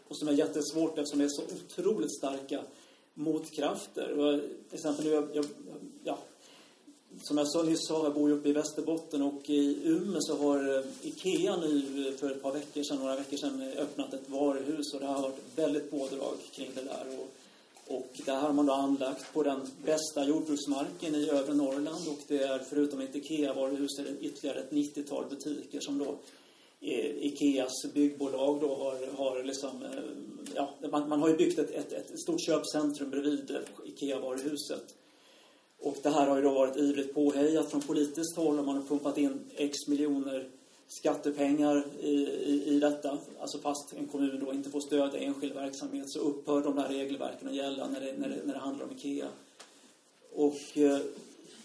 och som är jättesvårt eftersom det är så otroligt starka motkrafter. Och, till exempel, jag, jag, ja, som jag nyss sa, jag bor ju uppe i Västerbotten och i Umeå så har eh, IKEA nu eh, för ett par veckor sedan, några veckor sedan eh, öppnat ett varuhus och det har varit väldigt pådrag kring det där. Och, och det här har man då anlagt på den bästa jordbruksmarken i övre Norrland och det är förutom ett IKEA-varuhus är det ytterligare ett 90-tal butiker som då Eh, Ikeas byggbolag då har, har liksom, eh, ja, man, man har ju byggt ett, ett, ett stort köpcentrum bredvid Ikea-varuhuset. Och det här har ju då varit ivrigt påhejat från politiskt håll och man har pumpat in x miljoner skattepengar i, i, i detta. Alltså fast en kommun då inte får stödja enskild verksamhet så upphör de där regelverken att gälla när det, när det, när det handlar om IKEA. Och eh,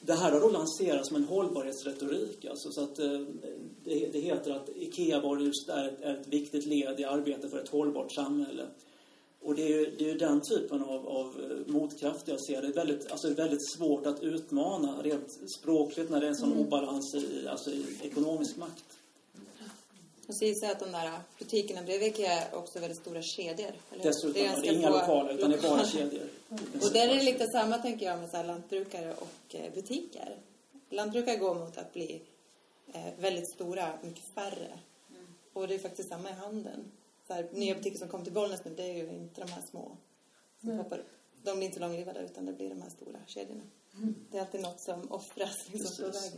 det här har lanserats som en hållbarhetsretorik. Alltså, så att, eh, det, det heter att IKEA-varuhus är, ett- är ett viktigt led i arbetet för ett hållbart samhälle. Och det är ju, det är den typen av, av eh, motkraft jag ser. Det är väldigt, alltså väldigt svårt att utmana rent språkligt när det är en sån obalans i, alltså i ekonomisk makt. Gissar jag att de där butikerna bredvid är också väldigt stora kedjor. Eller? Dessutom Det är inga få lokaler utan det är bara kedjor. Och där är det lite samma tänker jag med så här lantbrukare och eh, butiker. Lantbrukare går mot att bli eh, väldigt stora, mycket färre. Och det är faktiskt samma i handeln. Så här, nya butiker som kommer till Bollnäs nu, det är ju inte de här små som poppar upp. De blir inte långlivade utan det blir de här stora kedjorna. Det är alltid något som offras liksom, på Precis.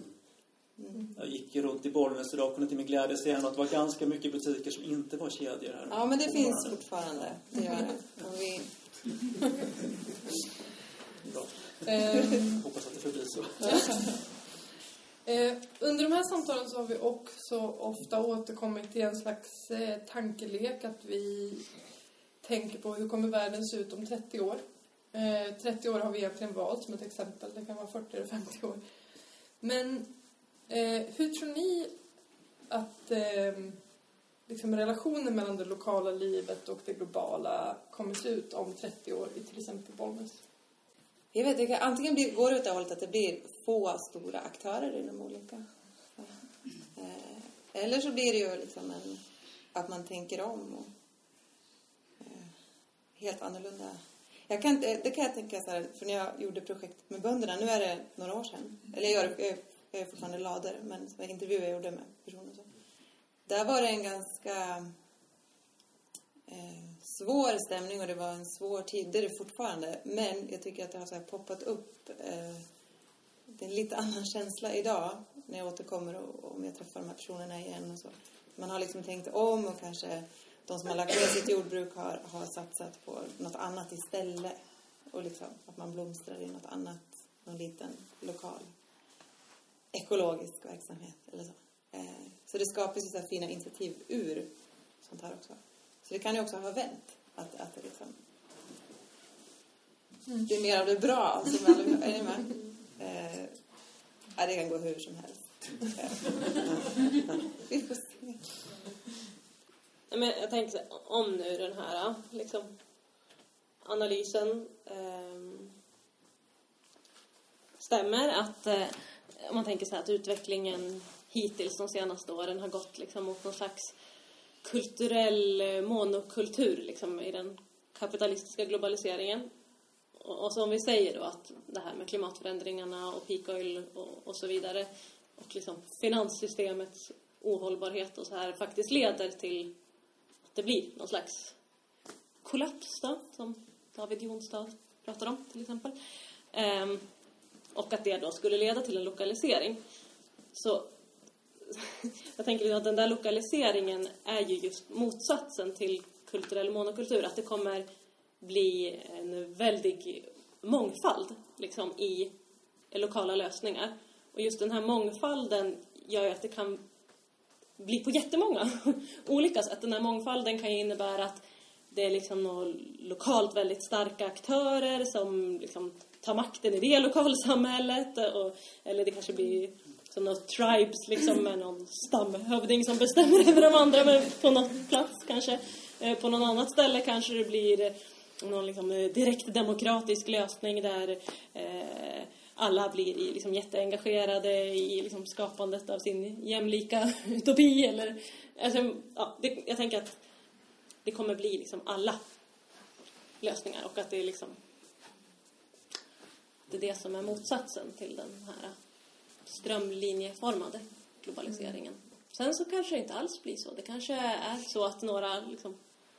Vägen. Jag gick ju runt i Bollnäs idag och kunde till min glädje se att det var ganska mycket butiker som inte var kedjor här. Ja, men det finns fortfarande. Det gör det. Och vi, Bra. Ehm, Hoppas att det förblir så. Eh, under de här samtalen så har vi också ofta återkommit till en slags eh, tankelek att vi tänker på hur kommer världen se ut om 30 år. Eh, 30 år har vi egentligen valt som ett exempel, det kan vara 40 eller 50 år. Men eh, hur tror ni att eh, liksom relationen mellan det lokala livet och det globala kommer se ut om 30 år i till exempel Bollnäs? jag vet inte, antingen blir, går det åt det hållet att det blir få stora aktörer inom olika. Eh, eller så blir det ju liksom en, att man tänker om och eh, helt annorlunda. Jag kan, det kan jag tänka så här, för när jag gjorde projekt med bönderna, nu är det några år sedan. Eller jag gör, jag jag gör fortfarande lader, men som en intervju jag gjorde med personer och så. Där var det en ganska eh, svår stämning och det var en svår tid. Det är det fortfarande. Men jag tycker att det har så här poppat upp. Eh, det är en lite annan känsla idag när jag återkommer och och om jag träffar de här personerna igen och så. Man har liksom tänkt om och kanske de som har lagt ner sitt jordbruk har, har satsat på något annat istället. Och liksom att man blomstrar i något annat, någon liten lokal ekologisk verksamhet eller så. Eh, så det skapas ju så här fina initiativ ur sånt här också. Så det kan ju också ha vänt. Att, att det liksom... Det är mer av det bra som alla är ni med? Eh, ja, det kan gå hur som helst. Eh, Vi får se. Men jag här, om nu den här liksom, analysen ehm, stämmer att eh, om man tänker så här att utvecklingen hittills de senaste åren har gått liksom mot någon slags kulturell eh, monokultur liksom, i den kapitalistiska globaliseringen. Och, och som vi säger då att det här med klimatförändringarna och peak oil och, och så vidare och liksom finanssystemets ohållbarhet och så här faktiskt leder till att det blir någon slags kollaps då, som David Jonstad pratar om till exempel. Um, och att det då skulle leda till en lokalisering. Så jag tänker att den där lokaliseringen är ju just motsatsen till kulturell monokultur. Att det kommer bli en väldig mångfald liksom, i lokala lösningar. Och just den här mångfalden gör ju att det kan bli på jättemånga olika sätt. Den här mångfalden kan ju innebära att det är liksom lokalt väldigt starka aktörer som liksom ta makten i det lokalsamhället. Och, eller det kanske blir som något tribes liksom med någon stamhövding som bestämmer över de andra men på något plats kanske. Eh, på något annat ställe kanske det blir eh, någon liksom eh, direkt demokratisk lösning där eh, alla blir liksom jätteengagerade i liksom skapandet av sin jämlika utopi. Eller, alltså, ja, det, jag tänker att det kommer bli liksom alla lösningar och att det liksom det är det som är motsatsen till den här strömlinjeformade globaliseringen. Sen så kanske det inte alls blir så. Det kanske är så att några, liksom,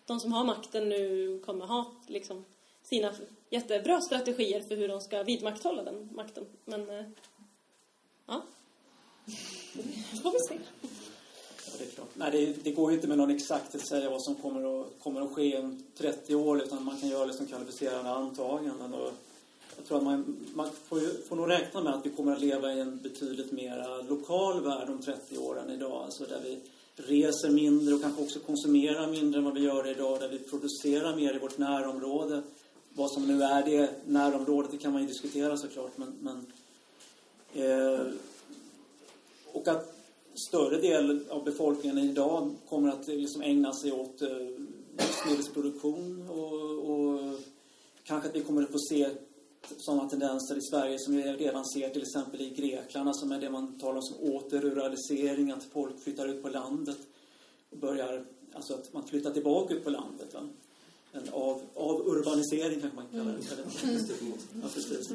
de som har makten nu kommer ha liksom, sina jättebra strategier för hur de ska vidmakthålla den makten. Men, eh, ja. Det får vi se. Ja, det, är klart. Nej, det, det går ju inte med någon exakthet att säga vad som kommer att, kommer att ske om 30 år utan man kan göra liksom kvalificerade antaganden. Och jag tror att man, man får, ju, får nog räkna med att vi kommer att leva i en betydligt mer lokal värld om 30 år än idag. Alltså där vi reser mindre och kanske också konsumerar mindre än vad vi gör idag. Där vi producerar mer i vårt närområde. Vad som nu är det närområdet, det kan man ju diskutera såklart. Men, men eh, och att större del av befolkningen idag kommer att liksom ägna sig åt eh, livsmedelsproduktion och, och kanske att vi kommer att få se sådana tendenser i Sverige som vi redan ser till exempel i Grekland, alltså med det man talar om som återruralisering, att folk flyttar ut på landet och börjar, alltså att man flyttar tillbaka ut på landet. Va? En av, av urbanisering kanske man kallar det. Mm. Ja, precis.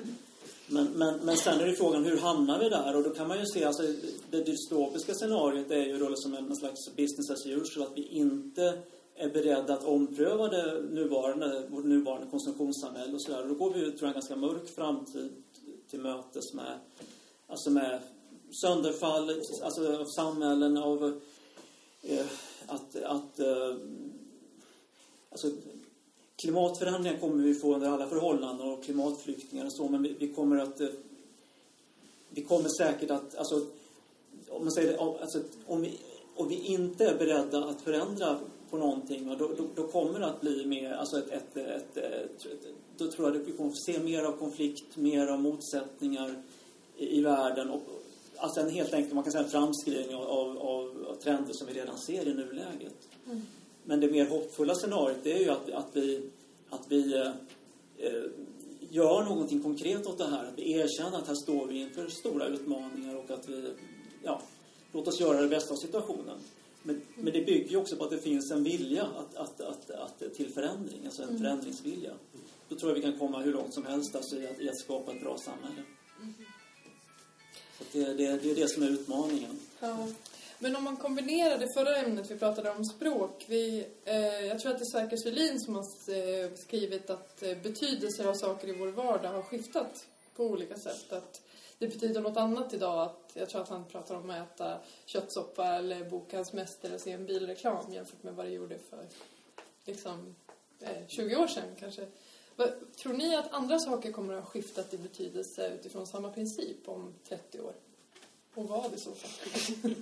Men, men, men sen är det frågan, hur hamnar vi där? Och då kan man ju se, alltså det dystopiska scenariot är ju då som en slags business as usual, att vi inte är beredda att ompröva det nuvarande, vårt nuvarande konsumtionssamhälle och sådär. Då går vi ju, tror jag, en ganska mörk framtid till mötes med, alltså med sönderfall alltså av samhällen, av eh, att, att eh, alltså klimatförändringar kommer vi få under alla förhållanden och klimatflyktingar och så, men vi, vi kommer att... Eh, vi kommer säkert att... Alltså, om man säger det, alltså, om vi, om vi inte är beredda att förändra på någonting, då, då, då kommer det att bli mer, alltså ett, ett, ett, ett, då tror jag att vi kommer att se mer av konflikt, mer av motsättningar i, i världen. Och, alltså en helt enkelt, man kan säga en framskrivning av, av, av trender som vi redan ser i nuläget. Mm. Men det mer hoppfulla scenariot är ju att, att vi, att vi eh, gör någonting konkret åt det här. Att vi erkänner att här står vi inför stora utmaningar och att vi, ja, låt oss göra det bästa av situationen. Men, men det bygger ju också på att det finns en vilja att, att, att, att till förändring, alltså en mm. förändringsvilja. Då tror jag vi kan komma hur långt som helst alltså i, att, i att skapa ett bra samhälle. Mm. Så det, det, det är det som är utmaningen. Ja. Men om man kombinerar det förra ämnet vi pratade om, språk. Vi, eh, jag tror att det är Sverker Svelin som har eh, skrivit att eh, betydelser av saker i vår vardag har skiftat på olika sätt. Att det betyder något annat idag. Att, jag tror att han pratar om att äta köttsoppa eller boka hans mäster och se en bilreklam jämfört med vad det gjorde för liksom, eh, 20 år sedan kanske. Tror ni att andra saker kommer att ha skiftat i betydelse utifrån samma princip om 30 år? Och vad i så fall?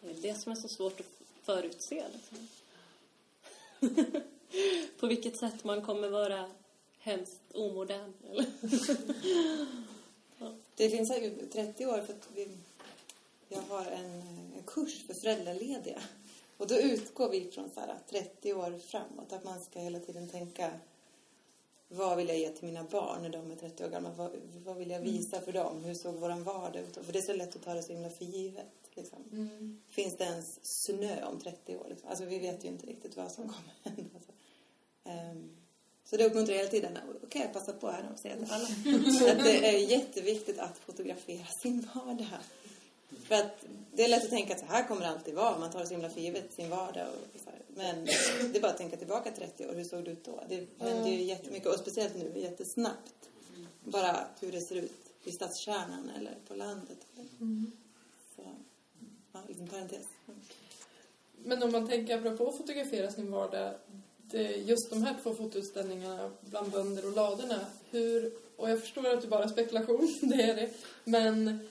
det är det som är så svårt att förutse. Liksom. På vilket sätt man kommer vara hemskt omodern. Eller? Det finns ju 30 år för att vi, jag har en, en kurs för föräldralediga. Och då utgår vi från så här, 30 år framåt. Att man ska hela tiden tänka vad vill jag ge till mina barn när de är 30 år gamla? Vad, vad vill jag mm. visa för dem? Hur såg våran vardag ut? För det är så lätt att ta det så himla för givet. Liksom. Mm. Finns det ens snö om 30 år? Liksom? Alltså vi vet ju inte riktigt vad som kommer hända. Alltså. Um, så det uppmuntrar hela tiden. Okej, okay, passa på här och säga till alla. att det är jätteviktigt att fotografera sin vardag. För att det är lätt att tänka att så här kommer det alltid vara. Man tar det så himla för givet, sin vardag. Och så här. Men det är bara att tänka tillbaka 30 år. Hur såg det ut då? Det händer ju jättemycket. Och speciellt nu, jättesnabbt. Bara hur det ser ut i stadskärnan eller på landet. Mm. Så, ja, liten parentes. Men om man tänker apropå att fotografera sin vardag. Det, just de här två fotoutställningarna bland bönder och ladorna. Hur, och jag förstår att det bara är spekulation, det är det. Men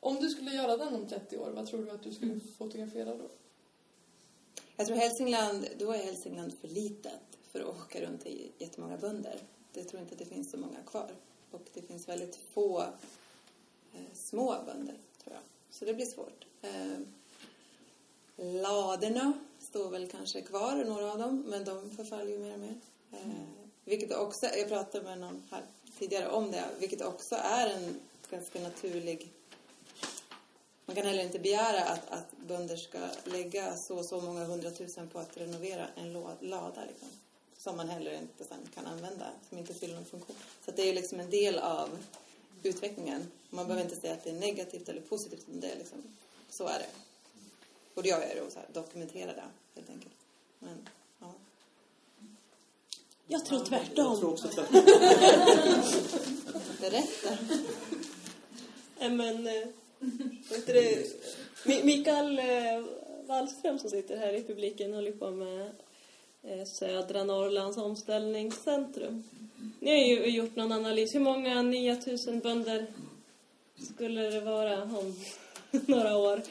om du skulle göra den om 30 år, vad tror du att du skulle fotografera då? Jag tror Hälsingland, då är Hälsingland för litet för att åka runt till jättemånga bönder. Jag tror inte att det finns så många kvar. Och det finns väldigt få eh, små bönder, tror jag. Så det blir svårt. Eh, ladorna står väl kanske kvar, några av dem, men de förfaller ju mer och mer. Eh, vilket också, jag pratade med någon här tidigare om det, vilket också är en ganska naturlig man kan heller inte begära att, att bönder ska lägga så och så många hundratusen på att renovera en lada liksom, som man heller inte sen kan använda, som inte fyller någon funktion. Så det är liksom en del av utvecklingen. Man behöver inte säga att det är negativt eller positivt, men det är liksom, så är det. Och det gör jag då, så här, dokumentera det helt enkelt. Men, ja. Jag tror tvärtom. Jag tror också tvärtom. Berätta. Men, eh, det, Mikael eh, Wallström som sitter här i publiken håller på med eh, Södra Norrlands omställningscentrum. Ni har ju gjort någon analys. Hur många nya tusen bönder skulle det vara om några år?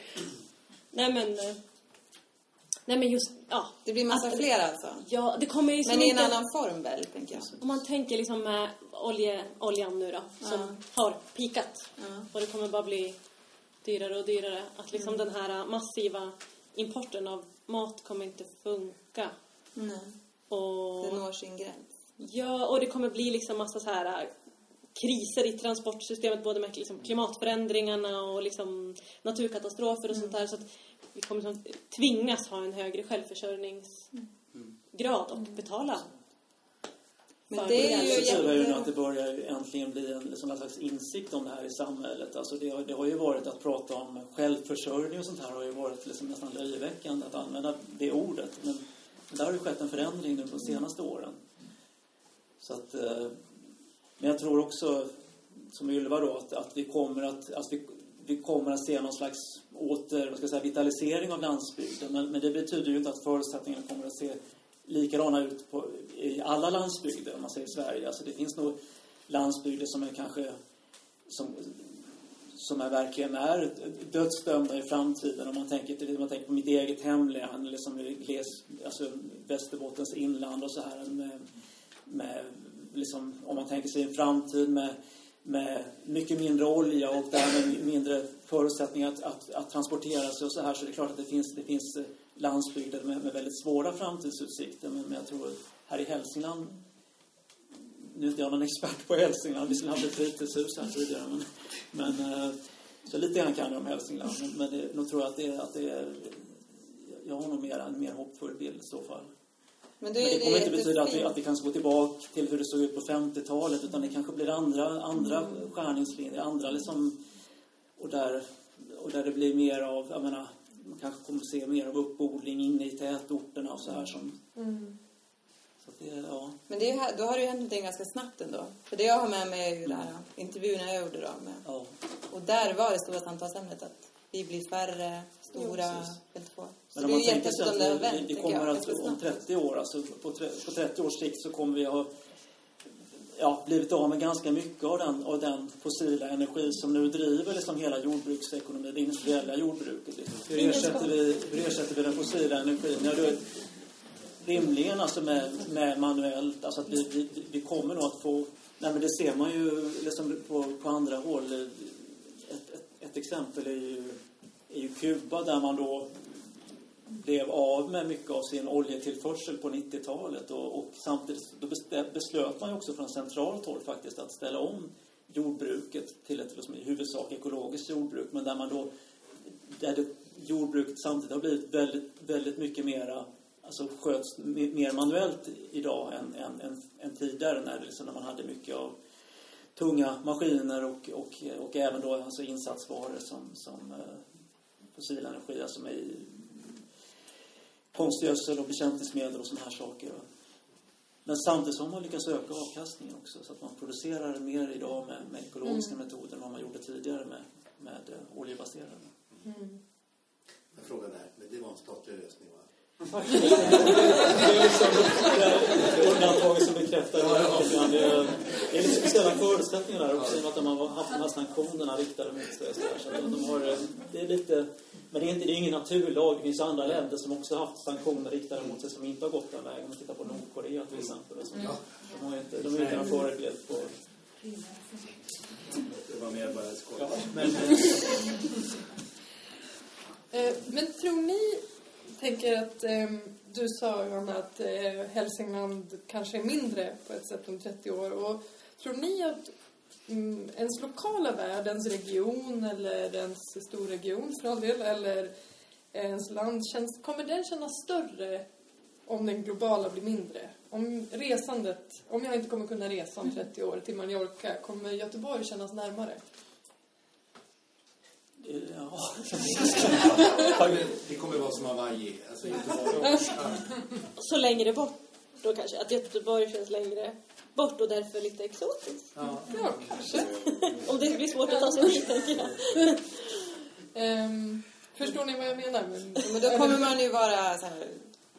Nej men... eh, Nej men just, ja. Det blir massa Att- fler alltså. Ja, det kommer ju Men i en inte... annan form väl, tänker jag. Om man tänker liksom med olje, oljan nu då, som Ja. har pikat. Ja. Och det kommer bara bli dyrare och dyrare. Att liksom den här massiva importen av mat kommer inte funka. Nej. Och... Det når sin gräns. Ja, och det kommer bli liksom massa så här äh, kriser i transportsystemet, både med liksom klimatförändringarna och liksom naturkatastrofer och sånt där. Så att vi kommer liksom tvingas ha en högre självförsörjningsgrad och betala. Men det är ju. Så är det ju att det börjar ju äntligen bli en en slags insikt om det här i samhället. Alltså det, har, det har ju varit att prata om självförsörjning och sånt här har ju varit liksom nästan löjeväckande att använda det ordet. Men, där har det skett en förändring nu de senaste åren. Så att, eh, men jag tror också, som Ylva då, att, att vi kommer att, att vi, vi kommer att se någon slags åter, vad ska jag säga, vitalisering av landsbygden. Men, men det betyder ju inte att förutsättningarna kommer att se likadana ut på, i alla landsbygder, om man säger Sverige. Alltså det finns nog landsbygder som är kanske som, som är verkligen är dödsdömda i framtiden. Om man tänker, till, om man tänker på mitt eget hemlän, eller som gles, alltså Västerbottens inland och så här. Med, med, liksom, om man tänker sig en framtid med, med mycket mindre olja och därmed mindre förutsättningar att, att, att transportera sig och så här. Så det är klart att det finns, det finns eh, landsbygder med, med väldigt svåra framtidsutsikter. Men, men jag tror här i Hälsingland nu är inte jag någon expert på Hälsingland, vi skulle haft ett fritidshus här tidigare. Men, men, eh, så lite grann kan jag om Hälsingland. Men, men det, nog tror jag att det, att det är... Jag har nog mer, en mer hoppfull bild i så fall. Men, Men är det kommer inte betyda att vi, att vi kanske går tillbaka till hur det såg ut på 50-talet utan det kanske blir andra, andra Mm. skärningslinjer, andra liksom... Och där, och där det blir mer av, jag menar, man kanske kommer se mer av uppodling inne i tätorterna och så här som... Mm. Så att det, ja. Men det är då har det ju hänt någonting ganska snabbt ändå. För det jag har med mig är ju det här intervjuerna jag gjorde då. Med, ja. och där var det stora samtalsämnet att vi blir färre, stora, få. Så Men det är man ju tänker sig jättehäftigt om det har att vänt, vi, kommer att om snabbt. 30 år, alltså på, på 30 års sikt så kommer vi ha ja, blivit av med ganska mycket av den, av den fossila energi som nu driver liksom hela jordbruksekonomin, det industriella jordbruket. Liksom. Hur, ersätter vi, hur ersätter vi den fossila energin? Ja, då, rimligen alltså med, med manuellt, alltså att vi, vi, vi kommer nog att få, nej men det ser man ju liksom på, på andra håll. Ett, ett, ett exempel är ju, i Kuba där man då blev av med mycket av sin oljetillförsel på 90-talet och, och samtidigt då beslöt man ju också från centralt håll faktiskt att ställa om jordbruket till ett liksom, i huvudsak ekologiskt jordbruk men där man då där det, jordbruket samtidigt har blivit väldigt, väldigt mycket mera alltså sköts mer manuellt idag än, än, än, än tidigare när, det liksom, när man hade mycket av tunga maskiner och, och, och även då alltså insatsvaror som, som eh, fossil energi, alltså med konstgödsel och bekämpningsmedel och sådana här saker. Men samtidigt så har man lyckats öka avkastningen också så att man producerar mer idag med, med ekologiska metoder än vad man gjorde tidigare med, med eh, oljebaserade. Jag frågade här, men det var en statlig lösning? Det är liksom undantaget som bekräftar det. Det är, lite speciella förutsättningar där också i och med att de har haft de här sanktionerna riktade mot sig. så att de har, det är lite, men det är, inte, det är ingen naturlag. Det finns andra länder som också har haft sanktioner riktade mot sig som inte har gått den vägen. Om man tittar på Nordkorea till exempel. De, har inte, de är inte någon förebild på... Det var mer bara skoj. Ja, men, Men tror ni, tänker att eh, du sa Johanna att eh, Hälsingland kanske är mindre på ett sätt om 30 år. Och tror ni att mm, ens lokala värld, ens region eller ens storregion för all del, eller ens land, känns, kommer den kännas större om den globala blir mindre? Om resandet, om jag inte kommer kunna resa om 30 år till Mallorca, kommer Göteborg kännas närmare? Ja. Det kommer vara som Hawaii. Alltså Göteborg. Så längre bort då kanske. Att Göteborg känns längre bort och därför lite exotiskt. Ja. Ja, kanske. Om det blir svårt att ta sig dit, tänker jag. Ehm, förstår ni vad jag menar? Men, Men då kommer man ju vara så här,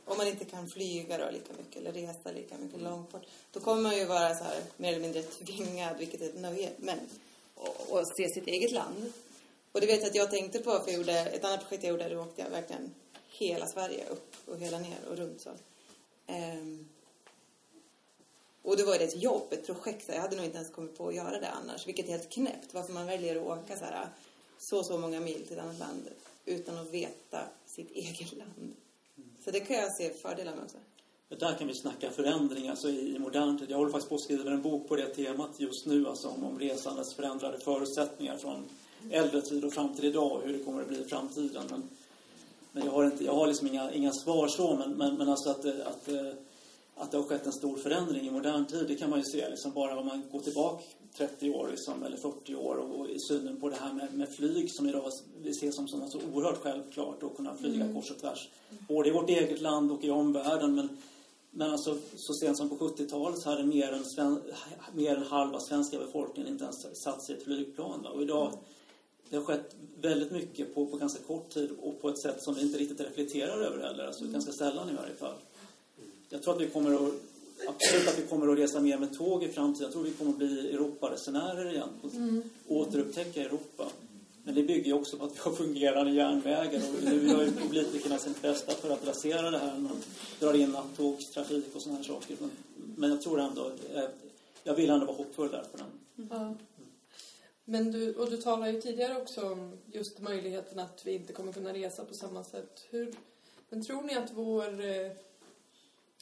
om man inte kan flyga då lika mycket eller resa lika mycket långt bort, då kommer man ju vara så här mer eller mindre tvingad, vilket är ett nöje, men och, och se sitt eget land. Och det vet jag att jag tänkte på, för jag gjorde ett annat projekt jag gjorde, då åkte jag verkligen hela Sverige upp och hela ner och runt så. Um, och då var det ett jobb, ett projekt. Jag hade nog inte ens kommit på att göra det annars. Vilket är helt knäppt. Varför man väljer att åka så här så så många mil till ett annat land utan att veta sitt eget land. Så det kan jag se fördelar med också. Det Där kan vi snacka förändring alltså i, i modern tid. Jag håller faktiskt på att skriva en bok på det temat just nu, alltså om, om resandets förändrade förutsättningar från äldre tid och fram till idag och hur det kommer att bli i framtiden. Men, men jag har, inte, jag har liksom inga, inga svar så, men, men, men alltså att, det- att, eh, att det har skett en stor förändring i modern tid, det kan man ju se liksom bara om man går tillbaka 30 år liksom, eller 40 år och, och i synen på det här med, med flyg som idag vi ser som, som något så oerhört självklart att kunna flyga kors och tvärs. Både i vårt eget land och i omvärlden. Men, men alltså, så sent som på 70-talet så hade mer än, sven, mer än halva svenska befolkningen inte ens satt sig i ett flygplan. Va? Och idag, det har skett väldigt mycket på, på ganska kort tid och på ett sätt som vi inte riktigt reflekterar över heller. Alltså ganska sällan i varje fall. Jag tror att vi kommer att Absolut att vi kommer att resa mer med tåg i framtiden. Jag tror vi kommer att bli Europaresenärer igen. Och återupptäcka Europa. Men det bygger ju också på att vi har fungerande järnvägar. Och nu gör ju politikerna sitt bästa för att rasera det här. Man drar in nattågstrafik och sådana här saker. Men, men jag tror ändå... eh, Jag vill ändå vara hoppfull där på den. Ja. Men du, och du talade ju tidigare också om just möjligheten att vi inte kommer kunna resa på samma sätt. Hur, men tror ni att vår... Eh,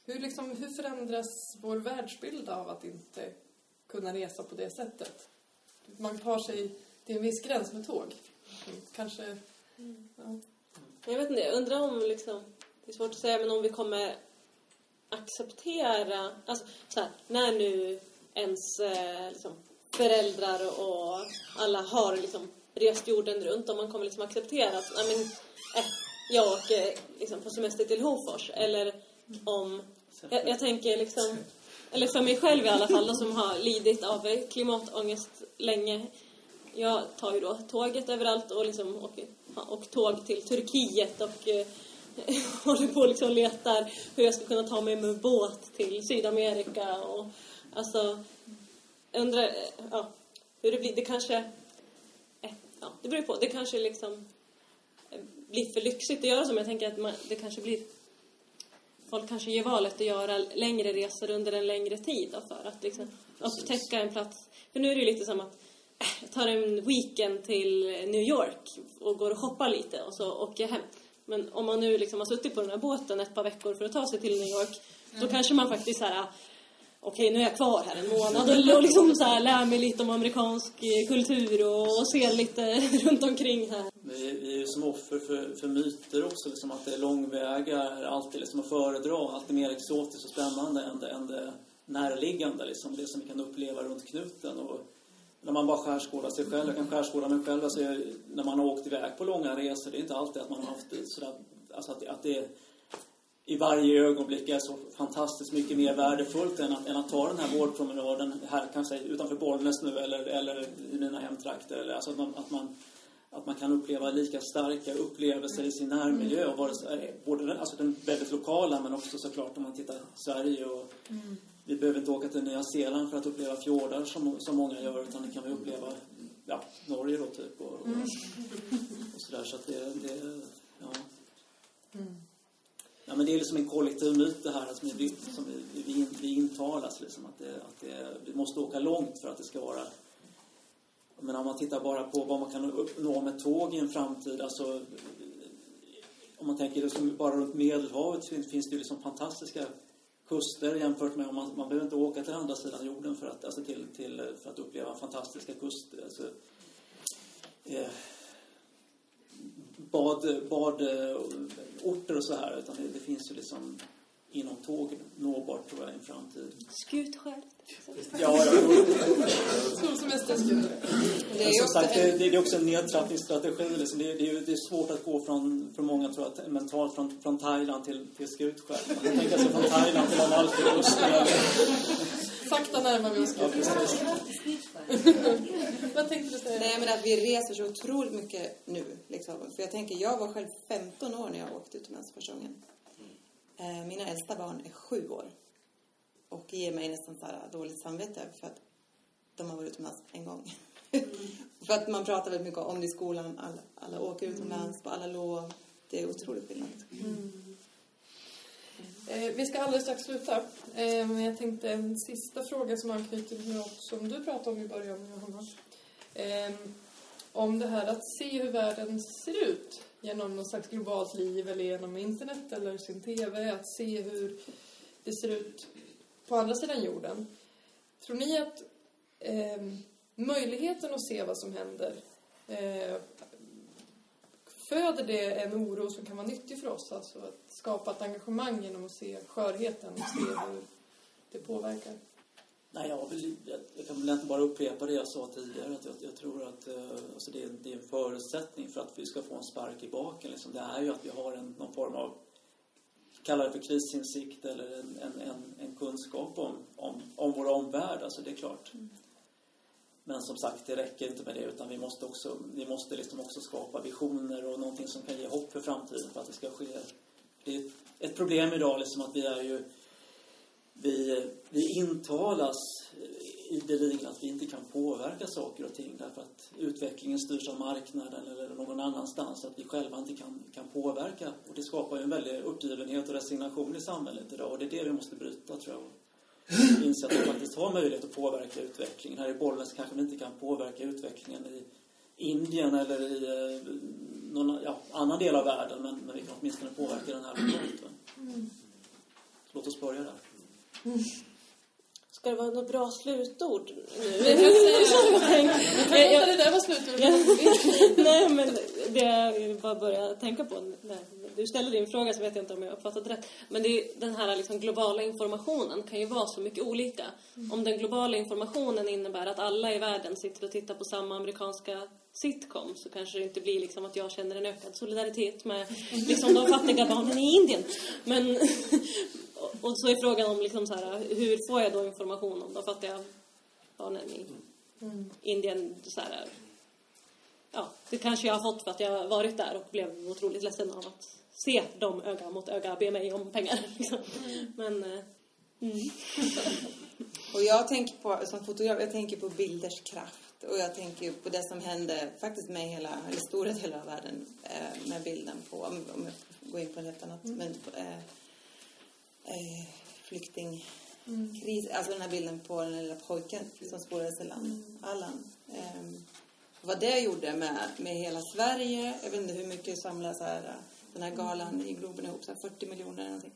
hur, liksom, hur förändras vår världsbild av att inte kunna resa på det sättet? Man tar sig till en viss gräns med tåg. Mm. Kanske... Ja. Mm. Jag vet inte, jag undrar om liksom, det är svårt att säga, men om vi kommer acceptera, alltså så här, när nu ens eh, liksom, föräldrar och alla har liksom rest jorden runt, och man kommer liksom acceptera att, nej men, eh, jag åker liksom på semester till Hofors, eller om, jag, jag tänker liksom, eller för mig själv i alla fall, då, som har lidit av klimatångest länge, jag tar ju då tåget överallt och liksom åker och tåg till Turkiet och eh, håller på och liksom letar hur jag ska kunna ta mig med båt till Sydamerika och alltså jag undrar eh, ja, hur det blir. Det kanske eh, ja, det beror på. Det kanske liksom eh, blir för lyxigt att göra som jag tänker att man, det kanske blir folk kanske gör valet att göra längre resor under en längre tid då, för att liksom upptäcka en plats. För nu är det ju lite som att äh, jag tar en weekend till New York och går och shoppar lite och så åker jag hem. Men om man nu liksom har suttit på den här båten ett par veckor för att ta sig till New York då kanske man faktiskt så här okej nu är jag kvar här en månad och, och liksom så här lär mig lite om amerikansk eh, kultur och, och ser lite runt omkring här. Vi, vi är ju som offer för, för myter också, liksom att det är långväga alltid liksom att föredra, alltid mer exotiskt och spännande än det, än det närliggande, liksom, det som vi kan uppleva runt knuten. Och när man bara skärskådar sig själv, jag kan skärskåda mig själv, alltså, när man har åkt iväg på långa resor, det är inte alltid att man har haft det sådär, alltså att, att det i varje ögonblick är så fantastiskt mycket mer värdefullt än att, än att ta den här vårdpromenaden här kanske utanför Bollnäs nu eller, eller i mina hemtrakter. Eller, alltså att, man, att, man, att man kan uppleva lika starka upplevelser i sin närmiljö. Och vare sig, både den, alltså den väldigt lokala men också såklart om man tittar Sverige. Och, Vi behöver inte åka till Nya Zeeland för att uppleva fjordar som, som många gör utan det kan vi uppleva ja, Norge då typ. Och, och, och sådär. Så att det, det ja. Ja, men det är liksom en kollektiv myt det här alltså, som vi, som vi, vi, vi intalas. Liksom, att det, att det, vi måste åka långt för att det ska vara... Men om man tittar bara på vad man kan uppnå med tåg i en framtid. Alltså, om man tänker liksom bara runt Medelhavet finns, finns det ju liksom fantastiska kuster jämfört med om man, man behöver inte åka till andra sidan jorden för att, alltså till, till, för att uppleva fantastiska kuster. Alltså, eh, bad, badorter och så här. Utan det, det finns ju liksom inom tåg nåbart tror jag i en framtid. Skutskär. Ja, ja. Solsemester. Det är som också sagt, det, en, det det är också en nedtrappningsstrategi. Liksom. Det, det, är, det är svårt att gå från, för många tror jag, mentalt från, från Thailand till, till Skutskär. Man kan tänka sig från Thailand till Amalfikusten. Sakta närmar vi oss. Vad tänkte du säga? nej men att vi reser så otroligt mycket nu. Liksom. För jag tänker, jag var själv 15 år när jag åkte utomlands första gången. Eh, mina äldsta barn är sju år. Och ger mig nästan så här dåligt samvete för att de har varit utomlands en gång. för att man pratar väldigt mycket om det i skolan. Alla, alla åker utomlands på alla lov. Det är otroligt skillnad. Eh, Eh, vi ska alldeles strax sluta. Eh, men jag tänkte en sista fråga som anknyter till något som du pratade om i början, Johanna. Eh, om det här att se hur världen ser ut genom något slags globalt liv eller genom internet eller sin TV. Att se hur det ser ut på andra sidan jorden. Tror ni att eh, möjligheten att se vad som händer eh, föder det en oro som kan vara nyttig för oss? Alltså att skapa ett engagemang genom att se skörheten och se hur det påverkar. Nej, jag, vill, jag, jag kan väl inte bara upprepa det jag sa tidigare. Att jag, jag tror att eh, alltså det, är, det är en förutsättning för att vi ska få en spark i baken. Liksom. Det är ju att vi har en, någon form av, kalla det för krisinsikt eller en, en, en, en kunskap om, om, om vår omvärld. Alltså det är klart. Men som sagt, det räcker inte med det utan vi måste också, vi måste liksom också skapa visioner och någonting som kan ge hopp för framtiden för att det ska ske. Det är ett problem idag liksom att vi är ju vi, vi intalas ideligen att vi inte kan påverka saker och ting därför att utvecklingen styrs av marknaden eller någon annanstans. Att vi själva inte kan, kan påverka. Och det skapar ju en väldig uppgivenhet och resignation i samhället idag. Och det är det vi måste bryta tror jag. Inse att vi faktiskt har möjlighet att påverka utvecklingen. Här i Bollnäs kanske vi inte kan påverka utvecklingen i Indien eller i eh, någon ja, annan del av världen. Men, men vi kan åtminstone påverka den här lokalt. va. Låt oss börja där. Ska det vara något bra slutord nu? Jag kan låta det där vara slutordet. Nej, men det jag bara började tänka på när du ställde din fråga så vet jag inte om jag uppfattat rätt. Men är, den här liksom globala informationen kan ju vara så mycket olika. Om den globala informationen innebär att alla i världen sitter och tittar på samma amerikanska sitcom så kanske det inte blir liksom att jag känner en ökad solidaritet med liksom de fattiga barnen i Indien. Men, och- så är frågan om liksom så här, hur får jag då information om de fattiga barnen i Indien? Så här, ja, det kanske jag har fått för att jag har varit där och blev otroligt ledsen av att se dem öga mot öga be mig om pengar. Liksom. Men, eh, mm. Och jag tänker på, som fotograf, jag tänker på bilders kraft. Och jag tänker på det som hände faktiskt med hela, eller stora delar av världen eh, med bilden på, om, om jag går in på helt annat, men eh, eh, flyktingkris, alltså den här bilden på den lilla pojken som spolades i land, Allan. Eh, vad det gjorde med, med hela Sverige, jag vet inte hur mycket samlas här, den här galan i Globen ihop, så här 40 miljoner eller någonting.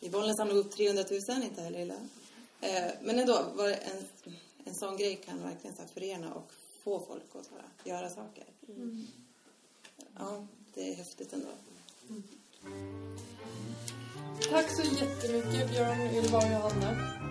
I Bollnäs samlade upp 300 000, inte heller illa. Eh, men ändå, var en, en sån grej kan verkligen så här förena och få folk att så här, göra saker. Ja, det är häftigt ändå. Tack så jättemycket Björn, Ylva och Johanna.